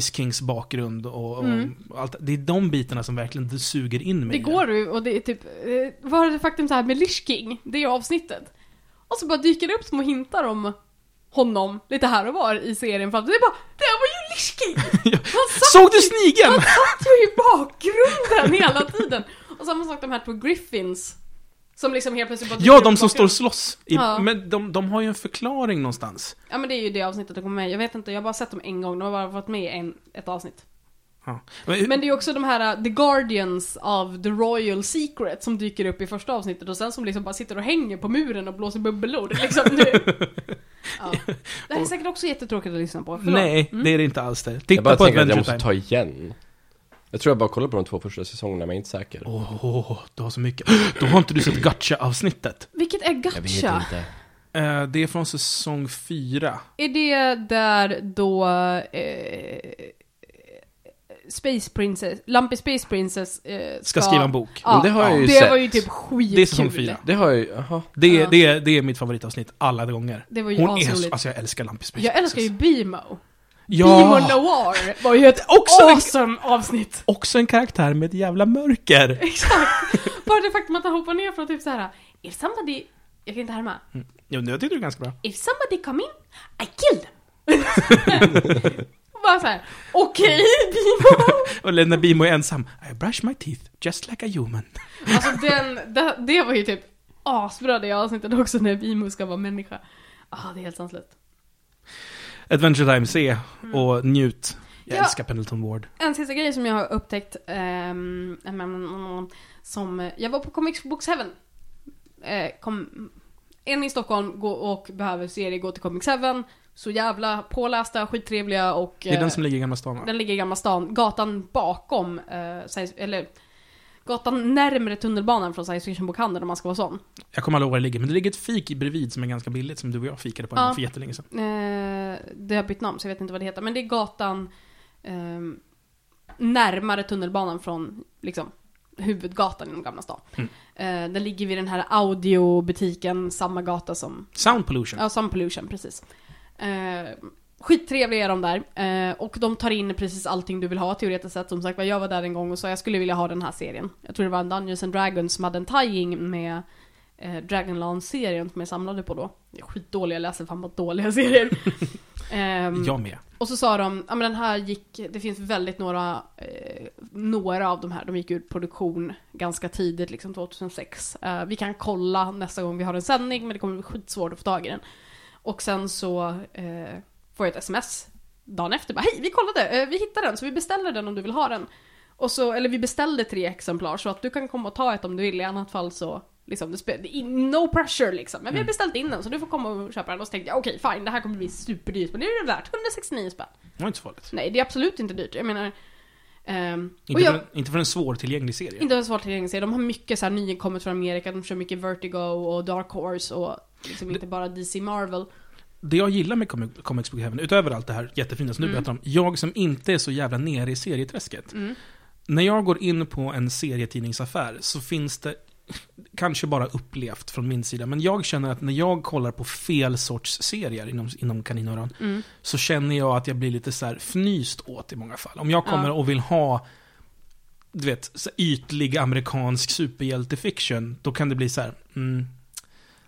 [SPEAKER 1] Ice Kings bakgrund och, och
[SPEAKER 2] Mm.
[SPEAKER 1] allt. Det är de bitarna som verkligen suger in mig.
[SPEAKER 2] Det går ju, och det är typ, eh, var det faktum så här med Lich King, det är avsnittet. Och så bara dyker det upp små hintar om honom lite här och var i serien för att det är bara, det var satt,
[SPEAKER 1] Såg du snigeln?
[SPEAKER 2] han satt ju i bakgrunden hela tiden! Och samma sak de här två Griffins. Som liksom helt plötsligt bara
[SPEAKER 1] Ja, de som står och slåss. I,
[SPEAKER 2] Ja.
[SPEAKER 1] Men de, de har ju en förklaring någonstans.
[SPEAKER 2] Ja men det är ju det avsnittet det kommer med. Jag vet inte, jag har bara sett dem en gång, de har bara varit med i en, ett avsnitt.
[SPEAKER 1] Ja. Men,
[SPEAKER 2] Men det är också de här uh, The Guardians of the Royal Secret som dyker upp i första avsnittet och sen som liksom bara sitter och hänger på muren och blåser bubblor. Liksom. Det, ja. det här är säkert också jättetråkigt att lyssna på. Förlåt.
[SPEAKER 1] nej,
[SPEAKER 2] Mm.
[SPEAKER 1] det är det inte alls det. Titta
[SPEAKER 3] Jag bara
[SPEAKER 1] på
[SPEAKER 3] tänker att jag måste
[SPEAKER 1] Time.
[SPEAKER 3] ta igen. Jag tror jag bara kollar på de två första säsongerna, men jag är inte säker.
[SPEAKER 1] Åh, du har så mycket. Då har inte du sett Gacha-avsnittet.
[SPEAKER 2] Vilket är Gacha?
[SPEAKER 3] inte.
[SPEAKER 1] Eh, det är från säsong fyra.
[SPEAKER 2] Är det där då eh, Space Princess, Lumpy Space Princess eh,
[SPEAKER 1] Ska skriva en bok.
[SPEAKER 2] Ja,
[SPEAKER 3] det har jag ju
[SPEAKER 2] det
[SPEAKER 3] sett.
[SPEAKER 2] var ju typ skitkul.
[SPEAKER 1] Det är säsong fyra.
[SPEAKER 3] Det har jag ju, jaha.
[SPEAKER 1] Det, är-
[SPEAKER 2] Ja.
[SPEAKER 1] det, är, det är mitt favoritavsnitt alla gånger.
[SPEAKER 2] Det var ju
[SPEAKER 1] Hon är alltså jag älskar Lumpy Space
[SPEAKER 2] Jag älskar ju
[SPEAKER 1] Princess.
[SPEAKER 2] Bimo. Bimo
[SPEAKER 1] Ja!
[SPEAKER 2] Noir var ju ett
[SPEAKER 1] Också en-
[SPEAKER 2] awesome avsnitt.
[SPEAKER 1] Också en karaktär med ett jävla mörker.
[SPEAKER 2] Exakt. Bara det faktum att han hoppar ner från typ så här. If somebody, jag kan inte härma.
[SPEAKER 1] Jo, jag tycker det är ganska bra.
[SPEAKER 2] If somebody come in, I kill them. Bara såhär, okej Bimo.
[SPEAKER 1] Och när Bimo är ensam. I brush my teeth just like a human.
[SPEAKER 2] Alltså den, det, det var ju typ asbra det avsnittet också när Bimo ska vara människa. Ah, det är helt sanslöst.
[SPEAKER 1] Adventure Time, se och njut. Jag
[SPEAKER 2] Mm. Ja.
[SPEAKER 1] älskar Pendleton Ward.
[SPEAKER 2] En sista grej som jag har upptäckt, mm, som, jag var på Comics Books Heaven. Eh, kom, en i Stockholm och behöver serie gå till Comics Heaven. Så jävla pålästa, skittrevliga och...
[SPEAKER 1] Det är
[SPEAKER 2] eh,
[SPEAKER 1] den som ligger i Gamla stan va?
[SPEAKER 2] den ligger i Gamla stan, gatan bakom, eh, eller gatan närmre tunnelbanan från science fiction-bokhandeln om man ska vara sån.
[SPEAKER 1] Jag kommer aldrig ihåg var det ligger, men det ligger ett fik bredvid som är ganska billigt som du och jag fikade på
[SPEAKER 2] Ja.
[SPEAKER 1] för jättelänge sedan.
[SPEAKER 2] Eh, det har bytt namn så jag vet inte vad det heter. Men det är gatan eh, närmare tunnelbanan från liksom, huvudgatan inom Gamla stan.
[SPEAKER 1] Mm.
[SPEAKER 2] Eh, den ligger vid den här audiobutiken, samma gata som
[SPEAKER 1] Sound pollution.
[SPEAKER 2] Ja, Sun Pollution, precis. Eh, skittrevliga är de där. Eh, och de tar in precis allting du vill ha teoretiskt sett. Som sagt jag var där en gång och sa jag skulle vilja ha den här serien. Jag tror det var en Dungeons and Dragons som hade en tie-in med eh, Dragonlance-serien som jag samlade på då. Jag är skitdålig, jag läser fan bara dåliga serier. Ehm,
[SPEAKER 1] Jag med.
[SPEAKER 2] och så sa de, ja men den här gick, det finns väldigt några, eh, några av de här, de gick ur produktion ganska tidigt, liksom 2006. Eh, vi kan kolla nästa gång vi har en sändning, men det kommer bli skitsvårt att få tag i den. Och sen så eh, får jag ett sms dagen efter, bara hej, vi kollade, eh, vi hittade den, så vi beställer den om du vill ha den. Och så, eller vi beställde tre exemplar, så att du kan komma och ta ett om du vill, i annat fall så Liksom, det no pressure liksom. Men vi har
[SPEAKER 1] Mm.
[SPEAKER 2] beställt in den så du får komma och köpa den. Och så tänkte jag okej fine, det här kommer bli superdyrt. Men det är det värt. 169 spänn.
[SPEAKER 1] Det var inte så farligt.
[SPEAKER 2] Nej, det är absolut inte dyrt. Jag menar... och
[SPEAKER 1] Inte,
[SPEAKER 2] jag,
[SPEAKER 1] för en, inte för en svårtillgänglig serie.
[SPEAKER 2] inte ens svårt tillgängligt De har mycket så här nykommet från Amerika. De kör mycket Vertigo och Dark Horse och liksom inte bara DC Marvel.
[SPEAKER 1] Det jag gillar med Comic- Comics Book Heaven, utöver allt det här jättefina som du
[SPEAKER 2] Mm.
[SPEAKER 1] berättar om, jag som inte är så jävla nere i serieträsket.
[SPEAKER 2] Mm.
[SPEAKER 1] När jag går in på en serietidningsaffär så finns det, kanske bara upplevt från min sida, men jag känner att när jag kollar på fel sorts serier inom, inom kaninöron,
[SPEAKER 2] Mm.
[SPEAKER 1] så känner jag att jag blir lite så här fnyst åt i många fall. Om jag kommer
[SPEAKER 2] Ja.
[SPEAKER 1] och vill ha, du vet, så ytlig amerikansk superhjältefiction, då kan det bli så här, mm,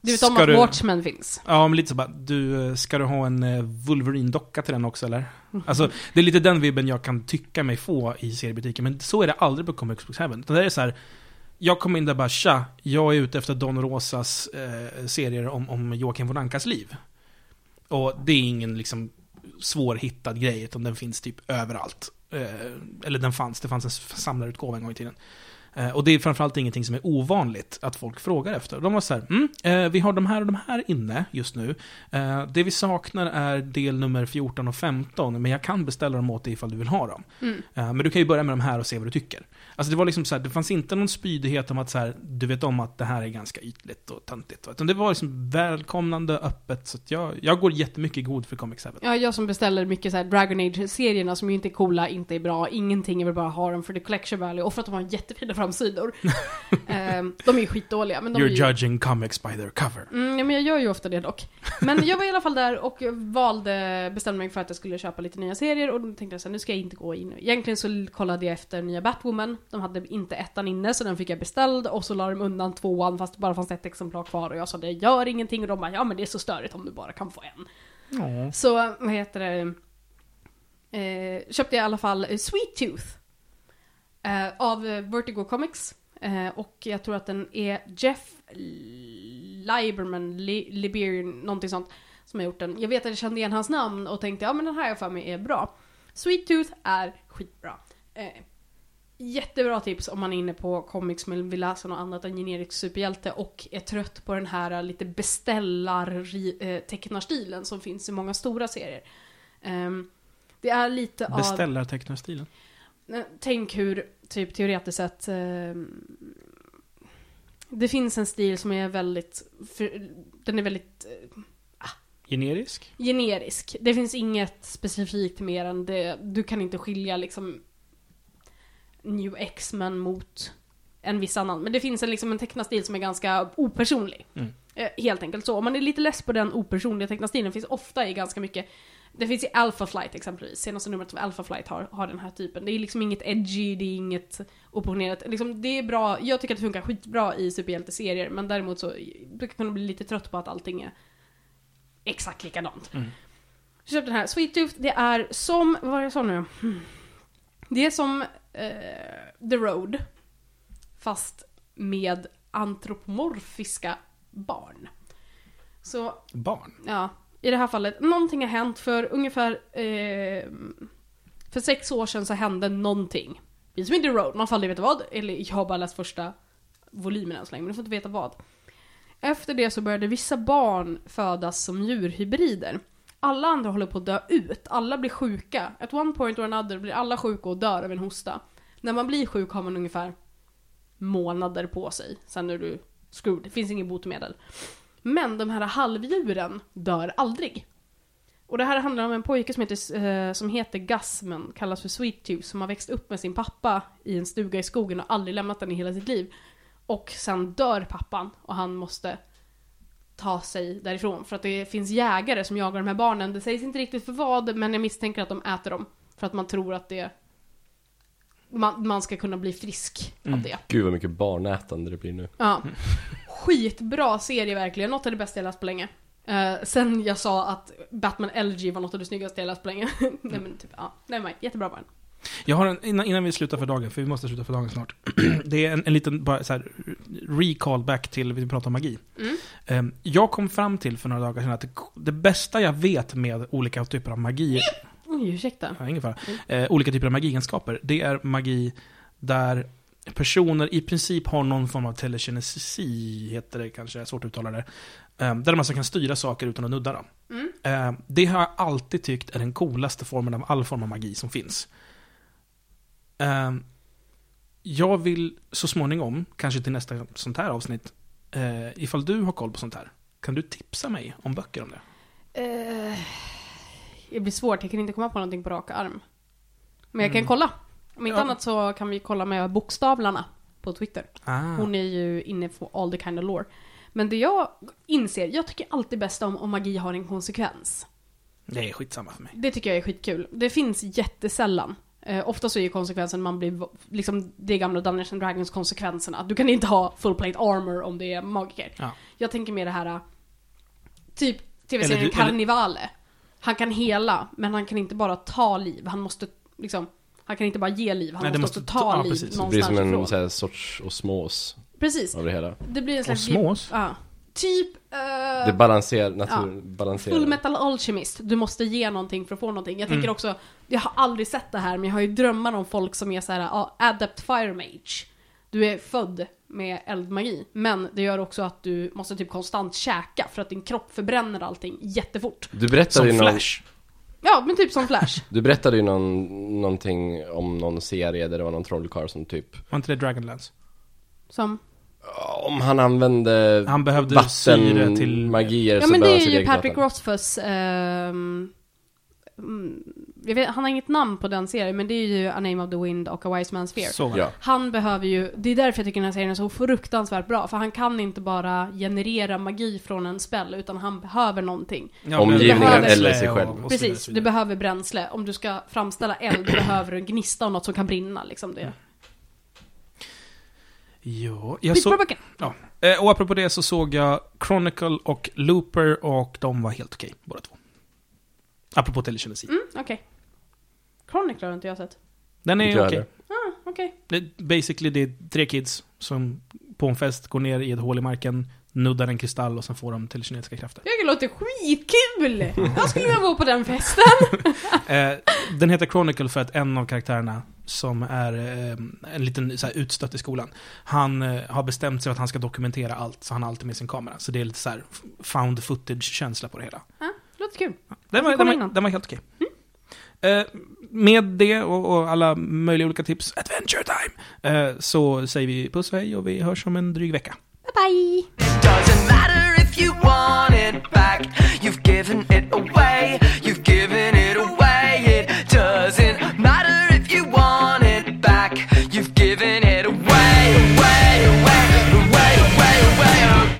[SPEAKER 2] Du vet om
[SPEAKER 1] Ska
[SPEAKER 2] att
[SPEAKER 1] du-
[SPEAKER 2] Watchmen finns?
[SPEAKER 1] Ja, men lite så bara, du, ska du ha en eh, Wolverine-docka till den också eller? Alltså, det är lite den vibben jag kan tycka mig få i seriebutiken, men så är det aldrig på Comics Books Heaven. Det är så här, jag kom in där bara, tja, jag är ute efter Don Rosas eh, serier om, om Joakim von Ankas liv. Och det är ingen liksom svårhittad grej, utan den finns typ överallt. Eh, eller den fanns, det fanns en samlarutgåva en gång i tiden. Eh, och det är framförallt ingenting som är ovanligt att folk frågar efter. De var så här, mm, eh, vi har de här och de här inne just nu. Eh, det vi saknar är del nummer 14 och 15, men jag kan beställa dem åt dig ifall du vill ha dem.
[SPEAKER 2] Mm.
[SPEAKER 1] Men du kan ju börja med de här och se vad du tycker. Alltså det var liksom så här, det fanns inte någon spydighet om att så här, du vet om att det här är ganska ytligt och töntigt. Utan det var liksom välkomnande, öppet, så jag, jag går jättemycket god för Comic 7.
[SPEAKER 2] Ja, jag som beställer mycket så här Dragon Age-serierna som ju inte är coola, inte är bra, ingenting, jag vill bara ha dem för the collection value och för att de har jättefina framsidor. Ehm, de är ju skitdåliga, men de är
[SPEAKER 1] You're
[SPEAKER 2] ju...
[SPEAKER 1] judging comics by their cover.
[SPEAKER 2] Mm, ja, men jag gör ju ofta det dock. Men jag var i alla fall där och valde, bestämde mig för att jag skulle köpa lite nya serier och då tänkte jag så här, nu ska jag inte gå in. Egentligen så kollade jag efter nya Batwoman. De hade inte ettan inne så den fick jag beställd och så la de undan tvåan fast det bara fanns ett exemplar kvar och jag sa det gör ingenting och de bara ja men det är så störigt om du bara kan få en.
[SPEAKER 1] Ja.
[SPEAKER 2] Så, vad heter det? Eh, köpte jag i alla fall eh, Sweet Tooth. Eh, av Vertigo Comics. Eh, och jag tror att den är Jeff Liberman, Li- Liberian, någonting sånt. Som har gjort den. Jag vet att jag kände igen hans namn och tänkte ja men den här har jag för mig är bra. Sweet Tooth är skitbra. Eh, jättebra tips om man är inne på comics men vill läsa något annat än generisk superhjälte och är trött på den här lite beställar-tecknarstilen eh, som finns i många stora serier. Eh, det är lite av...
[SPEAKER 1] Beställartecknarstilen.
[SPEAKER 2] Eh, Tänk hur, typ teoretiskt sett, ehm, det finns en stil som är väldigt, för, den är väldigt eh,
[SPEAKER 1] Generisk?
[SPEAKER 2] generisk. Det finns inget specifikt mer än det. Du kan inte skilja liksom New X-Men mot en viss annan. Men det finns en, liksom en tecknarstil som är ganska opersonlig.
[SPEAKER 1] Mm.
[SPEAKER 2] Eh, helt enkelt så. Om man är lite less på den opersonliga tecknarstilen finns ofta i ganska mycket det finns i Alpha Flight exempelvis, senaste numret av Alpha Flight har, har den här typen. Det är liksom inget edgy, det är inget opponerat. Liksom, det är bra, jag tycker att det funkar skitbra i superhjälteserier, men däremot så brukar jag kunna bli lite trött på att allting är exakt likadant.
[SPEAKER 1] Mm.
[SPEAKER 2] Jag köpte den här. Sweet Tooth, det är som, vad var det jag sa nu? Hmm. Det är som eh, The Road, fast med antropomorfiska barn. Så,
[SPEAKER 1] Barn?
[SPEAKER 2] ja, i det här fallet, någonting har hänt för ungefär, eh, för sex år sedan så hände någonting. Vi som inte Road, man får aldrig veta vad, eller jag har bara läst första volymen än så länge, men du får inte veta vad. Efter det så började vissa barn födas som djurhybrider. Alla andra håller på att dö ut, alla blir sjuka. At one point or another blir alla sjuka och dör av en hosta. När man blir sjuk har man ungefär månader på sig, sen är du screwed. Det finns inget botemedel. Men de här halvdjuren dör aldrig. Och det här handlar om en pojke som heter, eh, som heter Gus, men kallas för Sweet Tooth, som har växt upp med sin pappa i en stuga i skogen och aldrig lämnat den i hela sitt liv. Och sen dör pappan och han måste ta sig därifrån. För att det finns jägare som jagar de här barnen. Det sägs inte riktigt för vad, men jag misstänker att de äter dem. För att man tror att det... Man, man ska kunna bli frisk av
[SPEAKER 1] Mm.
[SPEAKER 2] det.
[SPEAKER 3] Gud vad mycket barnätande det blir nu.
[SPEAKER 2] Ja. Skitbra serie verkligen, något av det bästa jag läst på länge. Eh, sen jag sa att Batman LG var något av det snyggaste jag läst på länge. Nej men typ, ja. Nej men jättebra var den.
[SPEAKER 1] Jag har en, innan, innan vi slutar för dagen, för vi måste sluta för dagen snart. det är en, en liten bara, så här, recall back till, vi pratar om magi.
[SPEAKER 2] Mm.
[SPEAKER 1] Ehm, jag kom fram till för några dagar sedan att det, det bästa jag vet med olika typer av magi,
[SPEAKER 2] Oj, ursäkta.
[SPEAKER 1] ja, ingen fara,
[SPEAKER 2] Mm.
[SPEAKER 1] eh, olika typer av magiegenskaper, det är magi där personer i princip har någon form av telekinesi, heter det kanske, svårt att uttala det. Ehm, där man alltså kan styra saker utan att nudda dem.
[SPEAKER 2] Mm.
[SPEAKER 1] Eh, det har jag alltid tyckt är den coolaste formen av all form av magi som finns. Eh, jag vill så småningom, kanske till nästa sånt här avsnitt, eh, ifall du har koll på sånt här, kan du tipsa mig om böcker om det?
[SPEAKER 2] Eh, det blir svårt, jag kan inte komma på någonting på rak arm. Men jag kan
[SPEAKER 1] Mm.
[SPEAKER 2] kolla. Om inte
[SPEAKER 1] Ja.
[SPEAKER 2] annat så kan vi kolla med bokstavlarna på Twitter.
[SPEAKER 1] Ah.
[SPEAKER 2] Hon är ju inne på all the kind of lore. Men det jag inser, jag tycker alltid bäst om om magi har en konsekvens.
[SPEAKER 1] Det är skitsamma för mig.
[SPEAKER 2] Det tycker jag är skitkul. Det finns jättesällan. Eh, ofta så är ju konsekvensen man blir, liksom det gamla Dungeons and Dragons konsekvenserna. Du kan inte ha full plate armor om det är magiker.
[SPEAKER 1] Ja.
[SPEAKER 2] Jag tänker mer det här, typ tv-serien
[SPEAKER 1] du- eller-
[SPEAKER 2] Carnivale. Han kan hela, men han kan inte bara ta liv. Han måste liksom, han kan inte bara ge liv, han
[SPEAKER 1] Nej,
[SPEAKER 2] måste,
[SPEAKER 1] måste
[SPEAKER 2] också ta
[SPEAKER 1] ta- ja,
[SPEAKER 2] liv
[SPEAKER 1] precis.
[SPEAKER 3] Det blir
[SPEAKER 2] någonstans
[SPEAKER 3] som en så här, sorts osmos
[SPEAKER 2] Precis.
[SPEAKER 3] av det hela.
[SPEAKER 2] Det blir en slags...
[SPEAKER 1] Osmos?
[SPEAKER 2] Ja. Typ... eh,
[SPEAKER 3] Det balanserar, natur, balanserar.
[SPEAKER 2] Full Metal Alchemist, du måste ge någonting för att få någonting. Jag tänker
[SPEAKER 1] Mm.
[SPEAKER 2] också, jag har aldrig sett det här men jag har ju drömmar om folk som är så här, ja, Adept Fire Mage. Du är född med eldmagi, men det gör också att du måste typ konstant käka för att din kropp förbränner allting jättefort.
[SPEAKER 3] Du berättade
[SPEAKER 1] Som
[SPEAKER 3] ju någon,
[SPEAKER 1] Flash.
[SPEAKER 2] Ja, men typ som Flash.
[SPEAKER 3] du berättade ju någon, någonting om någon serie där det var någon trollkarl som typ
[SPEAKER 1] Var inte det Dragonlance?
[SPEAKER 2] Som...
[SPEAKER 3] Om han använde
[SPEAKER 1] Han behövde syre till...
[SPEAKER 3] vattenmagier
[SPEAKER 2] Ja
[SPEAKER 3] så
[SPEAKER 2] men det är ju Patrick
[SPEAKER 3] vatten.
[SPEAKER 2] Rothfuss, ehm, mm, vet, han har inget namn på den serien men det är ju A Name of the Wind och A Wise Man's Fear.
[SPEAKER 1] Så.
[SPEAKER 3] Ja.
[SPEAKER 2] Han behöver ju, det är därför jag tycker den här serien är så fruktansvärt bra, för han kan inte bara generera magi från en spell, utan han behöver någonting.
[SPEAKER 1] Ja,
[SPEAKER 3] Omgivningen
[SPEAKER 2] eller
[SPEAKER 3] sig själv.
[SPEAKER 1] och-
[SPEAKER 2] Precis, du behöver bränsle. Om du ska framställa eld behöver du en gnista och något som kan brinna liksom. Det.
[SPEAKER 1] Ja, jag
[SPEAKER 2] Skitbra
[SPEAKER 1] så,
[SPEAKER 2] böcker!
[SPEAKER 1] eh, och apropå det så såg jag Chronicle och Looper och de var helt okej, båda två. Apropå telekinesi.
[SPEAKER 2] Mm, okej. Chronicle har inte jag sett.
[SPEAKER 1] Den är okej.
[SPEAKER 3] heller.
[SPEAKER 2] Ah.
[SPEAKER 1] Det- Basically, det är tre kids som på en fest går ner i ett hål i marken, nuddar en kristall och sen får de telekinetiska krafter.
[SPEAKER 2] Det låter skitkul! Jag skulle vilja vara på den festen!
[SPEAKER 1] Eh, den heter Chronicle för att en av karaktärerna som är eh, en liten så här, utstött i skolan. Han eh, har bestämt sig att han ska dokumentera allt, så han har alltid med sin kamera. Så det är lite så här found footage-känsla på det hela.
[SPEAKER 2] Ja, låter kul.
[SPEAKER 1] Den var, den var, den var helt okej. Eh, med det och, och, alla möjliga olika tips, Adventure Time, eh, så säger vi puss och hej och vi hörs om en dryg vecka.
[SPEAKER 2] Bye bye!
[SPEAKER 4] Doesn't matter if you want it back, you've given it away.